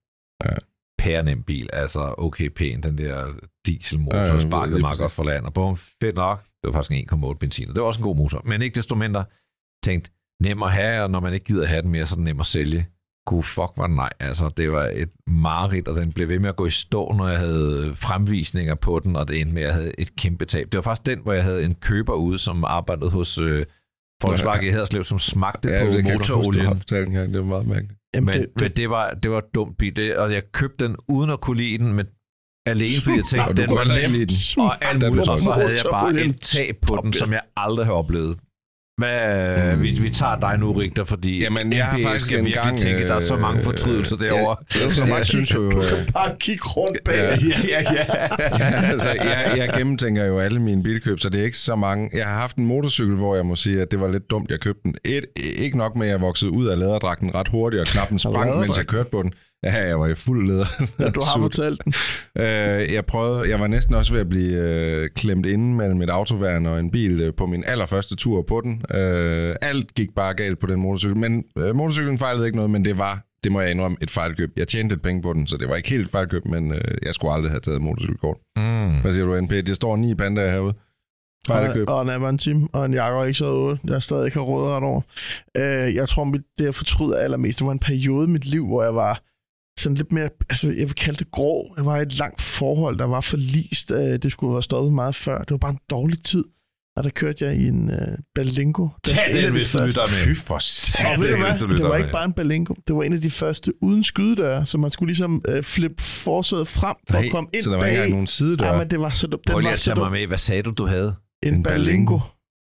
Ja. pære nem bil. Altså okay pæn, den der dieselmotor, Ja, sparkede meget godt for land. Og bum, fedt nok. Det var faktisk en 1,8 benzin. og Det var også en god motor. Men ikke desto mindre tænkt, nem at have, og når man ikke gider have den mere, så er den nem at sælge. Gud fuck, var nej. Altså, det var et mareridt, og den blev ved med at gå i stå, når jeg havde fremvisninger på den, og det endte med, at jeg havde et kæmpe tab. Det var faktisk den, hvor jeg havde en køber ude, som arbejdede hos øh, Volkswagen i Haderslev, som smagte ja på det kan jeg motorolien. fortalt engang. Det var meget mærkeligt. Jamen, Men, det, det, men det, var, det var dumt bil, det, og jeg købte den uden at kunne lide den, men alene fordi jeg tænkte, den var nem, og alt muligt, og så havde jeg bare et tab på den, som jeg aldrig har oplevet. Hvad, mm. vi, vi tager dig nu, Rigter, fordi Jamen, jeg har faktisk skal en virkelig gang, tænke, der er så mange øh, fortrydelser derovre. Ja, så jeg synes jo... du øh, kan bare kigge rundt bag. Ja. ja, ja, ja. altså, jeg, jeg gennemtænker jo alle mine bilkøb, så det er ikke så mange. Jeg har haft en motorcykel, hvor jeg må sige, at det var lidt dumt, jeg købte den. Et, ikke nok med, at jeg voksede ud af læderdragten ret hurtigt, og knappen sprang, mens jeg kørte på den. Ja, jeg var i fuld læder. Ja, du har fortalt den. Øh, jeg prøvede, jeg var næsten også ved at blive øh, klemt inde mellem et autoværn og en bil øh, på min allerførste tur på den. Øh, alt gik bare galt på den motorcykel, men øh, motorcyklen fejlede ikke noget, men det var, det må jeg indrømme, et fejlkøb. Jeg tjente lidt penge på den, så det var ikke helt et fejlkøb, men øh, jeg skulle aldrig have taget motorcykelkort. Mm. Hvad siger du, NP? Det står ni pandaer herude. Fejlkøb. Og, og en Avantim, og en Jaguar X8, jeg stadig ikke har rådet ret over. Øh, jeg tror, mit, det jeg fortryder allermest, det var en periode i mit liv, hvor jeg var sådan lidt mere, altså jeg vil kalde det grå. Jeg var i et langt forhold, der var forlist. Øh, det skulle have stået meget før. Det var bare en dårlig tid. Og der kørte jeg i en øh, Berlingo. Det var Tag en af den, de hvis du første- lytter med. Fy for du den, hvis du Det var ikke bare en Berlingo. Det var en af de første uden skydedøre, så man skulle ligesom øh, flippe forsædet frem for Nej, at komme ind så der var ikke bag. engang nogen sidedør. Ja, men det var så dumt. Den Prøv lige at tage mig med. Hvad sagde du, du havde? En, En Berlingo. Berlingo.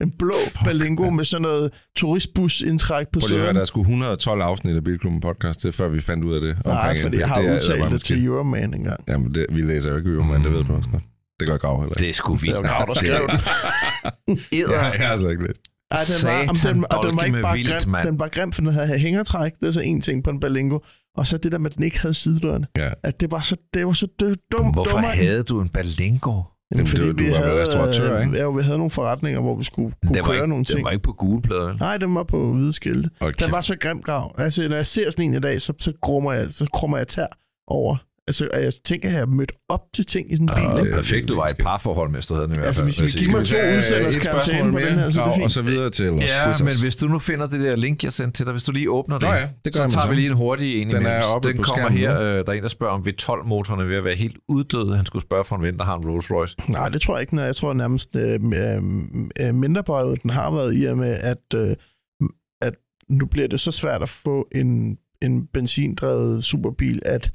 En blå Berlingo med sådan noget turistbus-indtræk på Prøv siden. der skulle 112 afsnit af Bilklubben podcast til, før vi fandt ud af det. Nej, omkring fordi jeg har Det er udtalt det eddermame til Euroman engang. Jamen, det, vi læser jo ikke Euroman, det ved du også godt. Det gør Grav heller ikke. Det er sgu vildt. Det var Grav, der skrev den. Ja, jeg har altså ikke læst. Ej, den var, om den, og den var ikke med bare vildt, grim, mand. den var grim, for den havde hængertræk. Det er så en ting på en Berlingo. Og så det der med, at den ikke havde sidedørene. Ja. At det var så, det var så dø- dumt. Hvorfor dummere havde du en Berlingo? Jamen, det var- du var vel restauratør, ikke? Ja, vi havde nogle forretninger, hvor vi skulle kunne køre ikke, nogle den ting. var ikke på gule plader. Nej, den var på hvide skilte. Hold Den var så grim grav. Altså, når jeg ser sådan en i dag, så, så, krummer jeg, så krummer jeg tær over, altså, og jeg tænker, at jeg har mødt op til ting i sådan en bil. Ja, ikke? Perfekt, du var i et parforhold, mens du havde den i hvert Altså, fald. hvis vi giver mig to udsenders karantæne på den her, så er det og, fint. og så videre til vores Ja, quizzes. men hvis du nu finder det der link, jeg sendte til dig, hvis du lige åbner det, Nå ja, det gør så jeg med tager vi lige en hurtig en Den er oppe Den på kommer skærmen her, øh, der er en, der spørger om V12-motoren er ved at være helt uddød. Han skulle spørge for en ven, der har en Rolls Royce. Nej, det tror jeg ikke. Jeg tror nærmest øh, øh, øh, mindre bøjet, den har været i og med, at, øh, at nu bliver det så svært at få en, en benzindrevet superbil, at,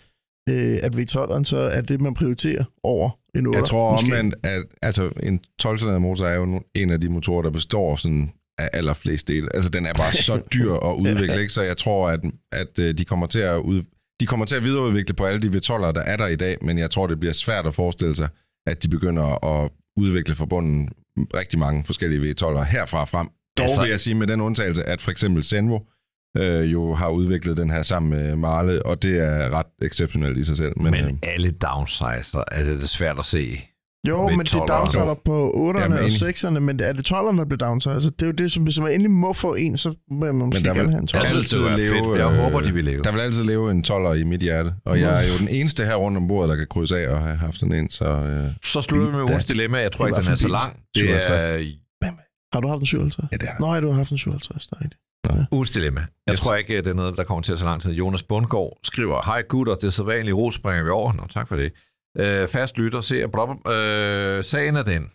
øh, at V12'eren så er det, man prioriterer over en 8. Jeg tror omvendt, at altså, en 12 motor er jo en af de motorer, der består sådan af allerflest dele. Altså, den er bare så dyr at udvikle, ikke? Så jeg tror, at, at øh, de kommer til at ud, de kommer til at videreudvikle på alle de V12'ere, der er der i dag, men jeg tror, det bliver svært at forestille sig, at de begynder at udvikle forbundet rigtig mange forskellige V12'ere herfra frem. Dog Altså- vil jeg sige med den undtagelse, at for eksempel Senvo øh, jo har udviklet den her sammen med Marle, og det er ret exceptionelt i sig selv. Men, Men, øh, alle downsizer, altså det er svært at se. Jo, men det er 12'ere. downsider på 8'erne Jamen, og enig. 6'erne, men er det 12'erne, der bliver downsider? Altså, det er jo det, som hvis man endelig må få en, så må man måske gerne vil- have en 12'er. Jeg synes, det altid var leve, fedt. Jeg øh, håber, de vil leve. Der vil altid leve en 12'er i mit hjerte, og jeg er jo den eneste her rundt om bordet, der kan krydse af og have haft sådan en, så øh, Så slutter vi med ugens dilemma. Jeg tror ikke, den er så lang. Det er Har du haft en 57? ja, det er Nå, ja, du har haft en 57, det er rigtigt. ugens dilemma. Jeg Yes. tror ikke, det er noget, der kommer til at tage lang tid. Jonas Bundgaard skriver, Hej gutter, det sædvanlige ro springer vi over. Nå, tak for det. Øh, fast lytter, ser blop, øh, Sagen er den,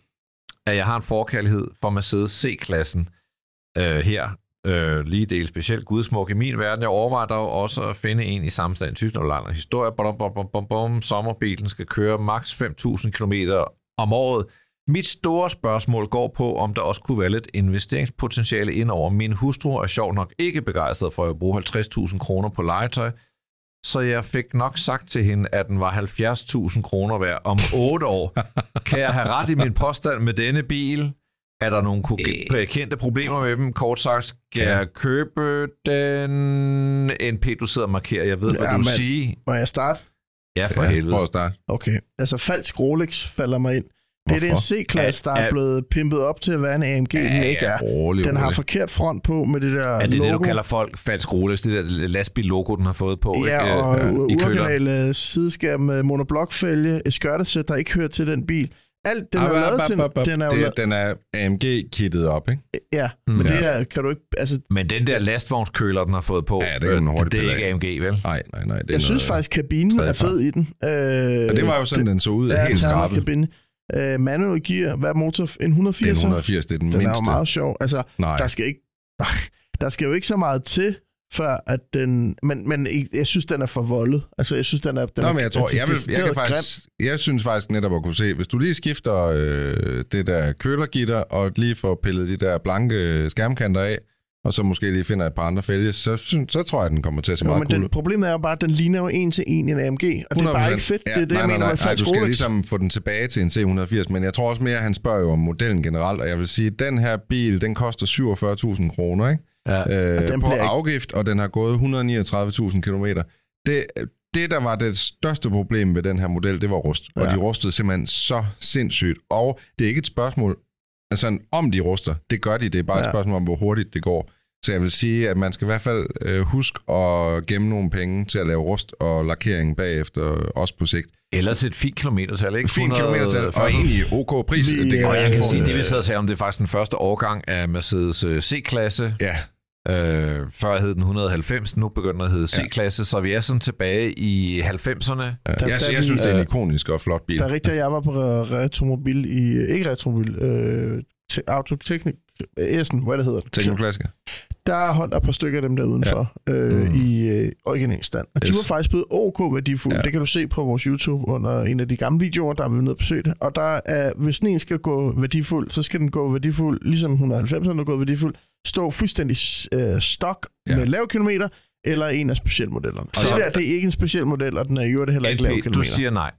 at jeg har en forkærlighed for Mercedes C-klassen øh, her. Øh, lige del specielt gudsmuk i min verden. Jeg overvejer dog også at finde en i samme stand i Tyskland og historie. Bom, bom, bom, bom, bom. Sommerbilen skal køre maks 5.000 km om året. Mit store spørgsmål går på, om der også kunne være lidt investeringspotentiale indover. Min hustru er sjov nok ikke begejstret for at bruge 50.000 kroner på legetøj, så jeg fik nok sagt til hende, at den var 70.000 kroner værd om 8 år. Kan jeg have ret i min påstand med denne bil? Er der nogle ko- kendte problemer med dem? Kort sagt, skal Ja. jeg købe den NP, du sidder og markerer? Jeg ved, hvad Ja, du men- siger. Må jeg starte? Ja, for ja, helvede. prøv at starte. Okay. Altså, falsk Rolex falder mig ind. Det er den Hvorfor? C-klasse, der Er- er er- blevet pimpet op til at være en AMG, den ikke er. rolig, Den har forkert front på med det der Er det logo. det, du kalder folk falsk Rolex? Det der lastbil-logo, den har fået på Ja, ikke? og Øh, i køller. uoriginale sideskærm med monoblokfælge, et skørtesæt, der ikke hører til den bil. Alt, den er jo ap, lavet til... Den er Det- Den er AMG-kittet op, ikke? ja, Mm. men Ja. det er, kan du ikke... Altså, Men den der lastvognskøler, den har fået på, Ja, det er en øh, hurtig det er ikke. AMG, vel? Nej, nej, nej. Det er jeg synes noget, faktisk, kabinen er fed i den. Øh, Og det var jo sådan, den så ud, ja, helt skrabet. Øh, manual gear, hvad er motor? En Det er 180? en 180, det er den, Den er jo mindste. meget sjov. Altså, Nej, der skal ikke... Der skal jo ikke så meget til, før at den... Men, men jeg- synes, den er for voldet. Altså, jeg synes, den er... Den Nå, men jeg tror, jeg, vil, jeg, kan faktisk, jeg synes faktisk netop at kunne se, hvis du lige skifter øh, det der kølergitter, og lige får pillet de der blanke skærmkanter af, og så måske lige finder et par andre fælge, så, synes, så tror jeg, at den kommer til at se Jo, meget men cool den, ud. problemet er jo bare, at den ligner jo en til en i en AMG, og det er bare ikke fedt. Ja, det er det, nej, jeg nej, mener nej, nej, du skal Rolex. ligesom få den tilbage til en C180, men jeg tror også mere, at han spørger jo om modellen generelt, og jeg vil sige, at den her bil, den koster 47.000 kroner, ikke? Ja. øh, den på ikke- afgift, og den har gået 139.000 km. Det, det, der var det største problem ved den her model, det var rust. Ja. Og de rustede simpelthen så sindssygt. Og det er ikke et spørgsmål, altså om de ruster. Det gør de. Det er bare ja. et spørgsmål om, hvor hurtigt det går. Så jeg vil sige, at man skal i hvert fald øh, huske at gemme nogle penge til at lave rust og lakering bagefter, også på sigt. Ellers et fint kilometertal, ikke? Fint kilometertal, og 140. egentlig OK pris. Vi, det kan øh, Og jeg kan sige, det vi øh, sad og sagde om, det er faktisk den første årgang af Mercedes øh, C-klasse. Ja, Øh, før hed den 190, nu begynder den at hedde C-klasse, så vi er sådan tilbage i 90'erne. ja. Der- Jeg, der jeg synes, det er en ikonisk og flot bil. Der er rigtigt, at jeg var på re- retromobil i... Ikke retromobil, øh, te, autoteknik... Essen, hvad det hedder. Teknoklassiker. Der holdt et par stykker af dem der udenfor ja. øh, Mm. i øh, originalstand. Og de Yes. var faktisk blevet OK værdifulde. Ja. Det kan du se på vores YouTube under en af de gamle videoer, der er vi nede og besøge det. Og der er, hvis sådan en skal gå værdifuld, så skal den gå værdifuld, ligesom 190'erne er gået værdifuld, stå fuldstændig øh, stok Ja. med lav kilometer, eller en af specialmodellerne. Så så- det der, det er ikke en speciel model, og den er i øvrigt heller ikke lav LP, kilometer. du siger nej.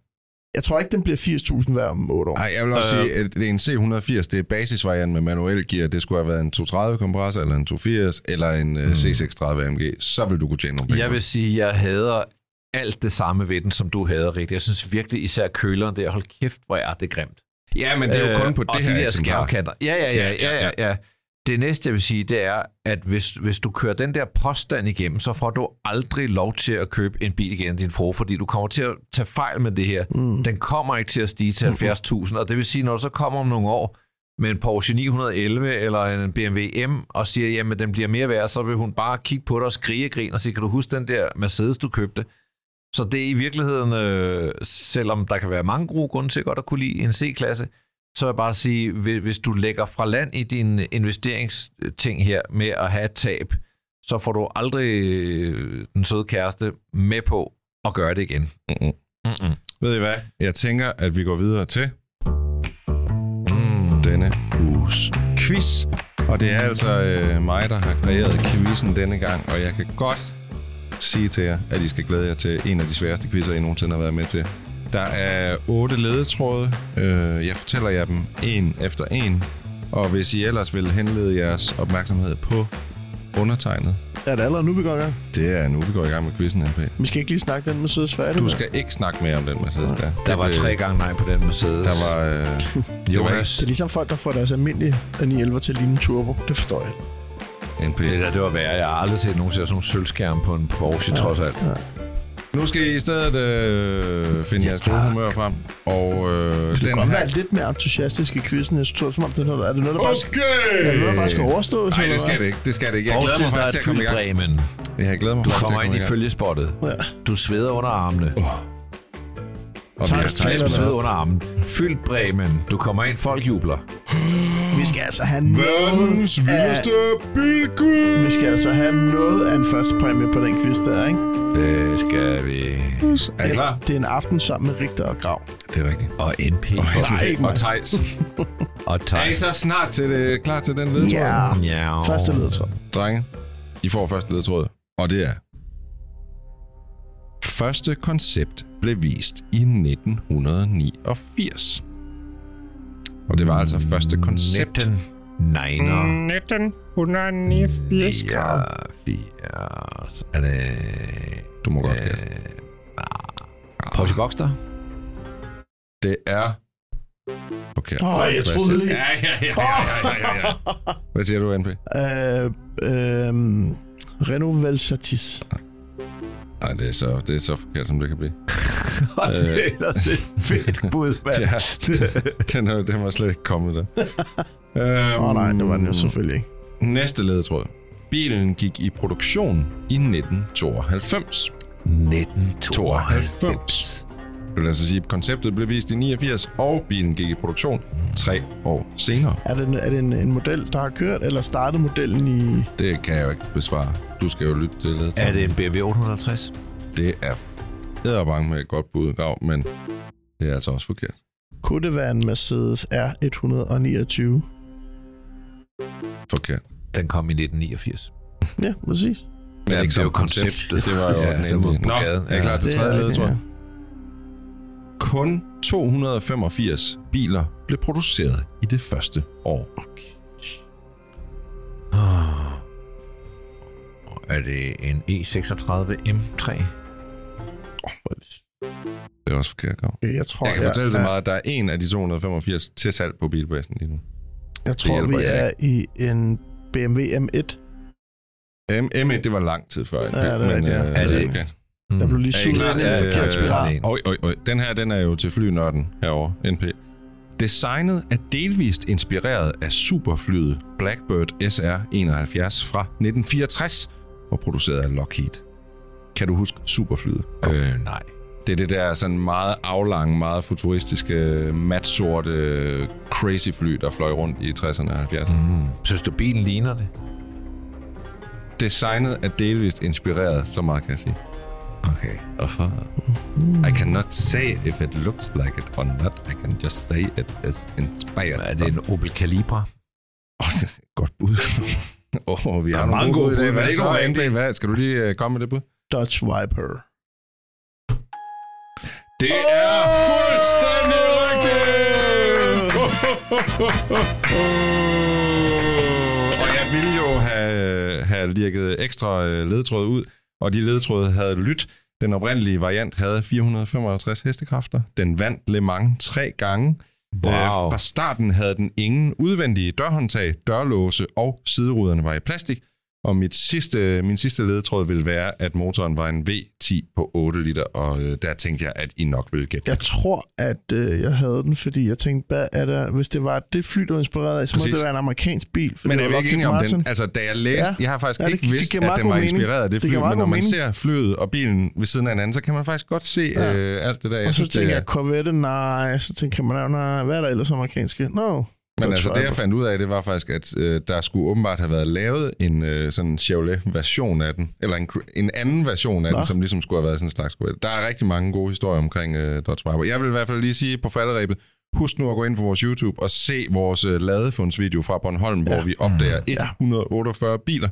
Jeg tror ikke, den bliver 80.000 hver om 8 år. Nej, jeg vil også Øh. øh, sige, at det er en C180, det er basisvariant med manuel gear. Det skulle have været en 230 kompressor, eller en 280, eller en mm. C630 AMG. Så vil du kunne tjene nogle penge. Jeg vil sige, jeg hader alt det samme ved den, som du hader, Rigtig. Jeg synes virkelig, især køleren der, hold kæft, hvor er det grimt. Ja, men det er jo kun på Øh, det og her de der skærmkanter. Ja, ja, ja, ja, ja, ja. Det næste, jeg vil sige, det er, at hvis, hvis du kører den der påstand igennem, så får du aldrig lov til at købe en bil igen, din fro, fordi du kommer til at tage fejl med det her. Mm. Den kommer ikke til at stige til 70.000, og det vil sige, når du så kommer om nogle år med en Porsche 911 eller en BMW M og siger, jamen den bliver mere værd, så vil hun bare kigge på dig og skrige og grine og sige, kan du huske den der Mercedes, du købte? Så det er i virkeligheden, øh, selvom der kan være mange gode grunde til godt at kunne lide en C-klasse, så vil jeg bare sige, hvis du lægger fra land i din investeringsting her med at have et tab, så får du aldrig øh, den søde kæreste med på at gøre det igen. Mm-mm. Mm-mm. Ved I hvad? Jeg tænker, at vi går videre til mm. denne uges quiz. Og det er altså øh, mig, der har kreeret quizzen denne gang, og jeg kan godt sige til jer, at I skal glæde jer til en af de sværeste quizzer, I nogensinde har været med til. Der er otte ledetråde. Øh, jeg fortæller jer dem en efter en. Og hvis I ellers vil henlede jeres opmærksomhed på undertegnet. Er det allerede nu, vi går i gang? Det er nu, vi går i gang med quizzen, NP. Vi skal ikke lige snakke den Mercedes færdig. Du skal ikke snakke mere om den Mercedes der. Der var tre gange nej på den Mercedes. Der var... Øh, Jonas. Det er ligesom folk, der får deres almindelige 911 til at ligne turbo. Det forstår jeg NP. Det der, det var værd. Jeg har aldrig set nogen sådan nogle sølvskærm på en Porsche, ja. trods alt. Ja. Nu skal I i stedet øh, finde ja, jeres gode humør frem. Og, øh, du den kan godt være lidt mere entusiastisk i quizzen. Jeg tror, som om det er noget, er det noget, der, okay. bare, skal, er det noget, der bare skal overstås? Nej, det skal det ikke. Det skal det ikke. Jeg glæder mig faktisk til at komme i gang. Bremen. Jeg glæder mig du faktisk kommer ind i følgespottet. Ja. Du sveder under armene. Oh. Og tak, vi har sved under armen. Fyldt Bremen. Du kommer ind, folk jubler. Vi skal altså have Verdens vildeste bilgud! Vi skal altså have noget af en første præmie på den quiz der, ikke? Det skal vi. Er I klar? Det er en aften sammen med Rigter og Grav. Det er rigtigt. Og NP. Og, nej, og Thijs. og Thijs. Er I så snart til det, klar til den ledetråd? Ja. ja. Første ledetråd. Drenge, I får første ledetråd. Og det er... Første koncept blev vist i 1989. Og det var altså første koncept. 19 Niner. 1989. Ja, 80. Er det... Du må godt gætte. Øh, Porsche Boxster? Det er... Okay. Åh, oh, jeg troede lige. Ja, ja, ja, ja, ja, ja, ja. Hvad siger du, NP? Øh, øh, Renault Velsatis. Nej, det er, så, det er så forkert, som det kan blive. Og det er ellers et fedt bud, mand. ja, den, den, den var slet ikke kommet der. Åh um, oh, nej, det var den jo selvfølgelig ikke. Næste ledetråd. Bilen gik i produktion i 1992. 1992. Det vil altså sige, at konceptet blev vist i 89, og bilen gik i produktion tre år senere. Er det, er det en, en model, der har kørt, eller startede modellen i... Det kan jeg jo ikke besvare. Du skal jo lytte til det. Er det en BMW 850? Det er æderbange med et godt bud, Grav, men det er altså også forkert. Kunne det være en Mercedes R129? Forkert. Den kom i 1989. Ja, præcis. Men ja, det er jo konceptet. Det var jo ja, den endelige. Nå, er klar til tredje led, tror jeg? Kun 285 biler blev produceret i det første år. Okay. Oh. Er det en E36 M3? Oh, det er også forkert, Gav. Jeg, tror, jeg kan fortælle så meget, at der er en af de 285 til salg på bilbasen lige nu. Jeg tror, vi er i en BMW M1. M M1, det var lang tid før. Ja, det er, men, det, øh, er det okay. Mm. Der blev lige suget ind i Oj, oj, oj. Den her, den er jo til flynørden herovre, NP. Designet er delvist inspireret af superflyet Blackbird SR-71 fra 1964 og produceret af Lockheed. Kan du huske superflyet? Øh, nej. Det er det der sådan meget aflange, meget futuristiske, mat-sorte crazy fly, der fløj rundt i 60'erne og 70'erne. Mm. Synes du, bilen ligner det? Designet er delvist inspireret, så meget kan jeg sige. Okay. Uh-huh. I cannot say if it looks like it or not. I can just say it is inspired. Er det en Opel Calibra? Oh, godt bud. Åh, oh, vi har nogle mange gode bud. Hvad, hvad, hvad, hvad, skal du lige uh, komme med det bud? Dodge Viper. Det oh! er fuldstændig rigtigt! Og jeg ville jo have, have lirket ekstra øh, ledtråd ud, og de ledtråde havde lyt. Den oprindelige variant havde 455 hestekræfter. Den vandt Le Mans tre gange. Wow. Øh, fra starten havde den ingen udvendige dørhåndtag, dørlåse og sideruderne var i plastik. Og mit sidste, min sidste ledetråd ville være, at motoren var en V10 på 8 liter, og øh, der tænkte jeg, at I nok ville gætte Jeg det. tror, at øh, jeg havde den, fordi jeg tænkte, hvad er der, hvis det var det fly, du var inspireret af, så må Præcis. det være en amerikansk bil. For Men det er vi ikke enige om Martin. den? Altså, da jeg læste, Ja. jeg har faktisk Ja, det- ikke det vidst, giver at den var inspireret af det Det fly, meget men når man mening. ser flyet og bilen ved siden af hinanden, så kan man faktisk godt se Ja. øh, alt det der. Jeg Og så synes, det tænker er, jeg, Corvette, nej. Så tænker man, nej, hvad er der ellers amerikanske? No. Men altså, det jeg fandt ud af, det var faktisk, at øh, der skulle åbenbart have været lavet en øh, sådan Chevrolet-version af den, eller en, en anden version af Nå. den, som ligesom skulle have været sådan en slags. Der er rigtig mange gode historier omkring øh, Dodge Viper. Jeg vil i hvert fald lige sige på falderæbet, husk nu at gå ind på vores YouTube og se vores øh, ladefundsvideo fra Bornholm, ja. Hvor vi opdager Ja. 148 biler.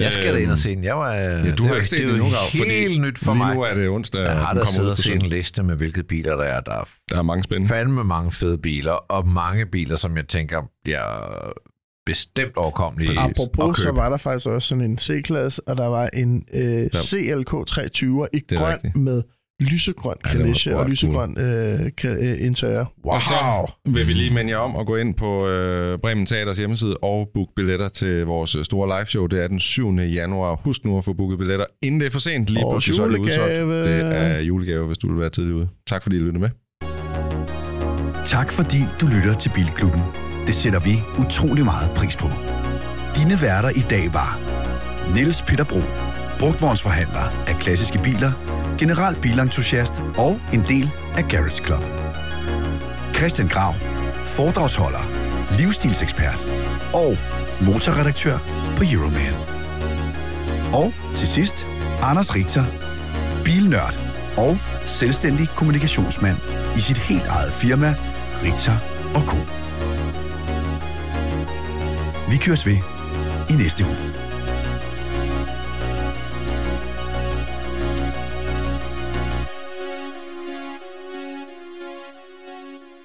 Jeg skal da ind Øhm, og se den. Jeg var, Ja, du det har ikke set det det endnu, fordi helt nyt for lige mig. nu er det onsdag, Jeg har da kommer siddet ud og set en liste med, hvilke biler der er. Der er Der er mange spændende. fandme mange fede biler, og mange biler, som jeg tænker bliver bestemt overkommelige Præcis. Apropos, så var der faktisk også sådan en C-klasse, og der var en øh, CLK 320 i er grøn med lysegrøn kalesje og lysegrøn øh, ka- øh, interiør. Og så vil vi lige minde jer om at gå ind på øh, Bremen Teaters hjemmeside og booke billetter til vores store liveshow. Det er den 7. januar. Husk nu at få booket billetter, inden det er for sent. Lige Årets pludselig så er det udsolgt. Det er julegave, hvis du vil være tidlig ude. Tak fordi I lyttede med. Tak fordi du lytter til Bilklubben. Det sætter vi utrolig meget pris på. Dine værter i dag var Niels Peter Bro, brugtvognsforhandler af klassiske biler, general bilentusiast og en del af Garage Club. Christian Grav, foredragsholder, livsstilsekspert og motorredaktør på Euroman. Og til sidst, Anders Richter, bilnørd og selvstændig kommunikationsmand i sit helt eget firma, Richter Co. Vi køres ved i næste uge.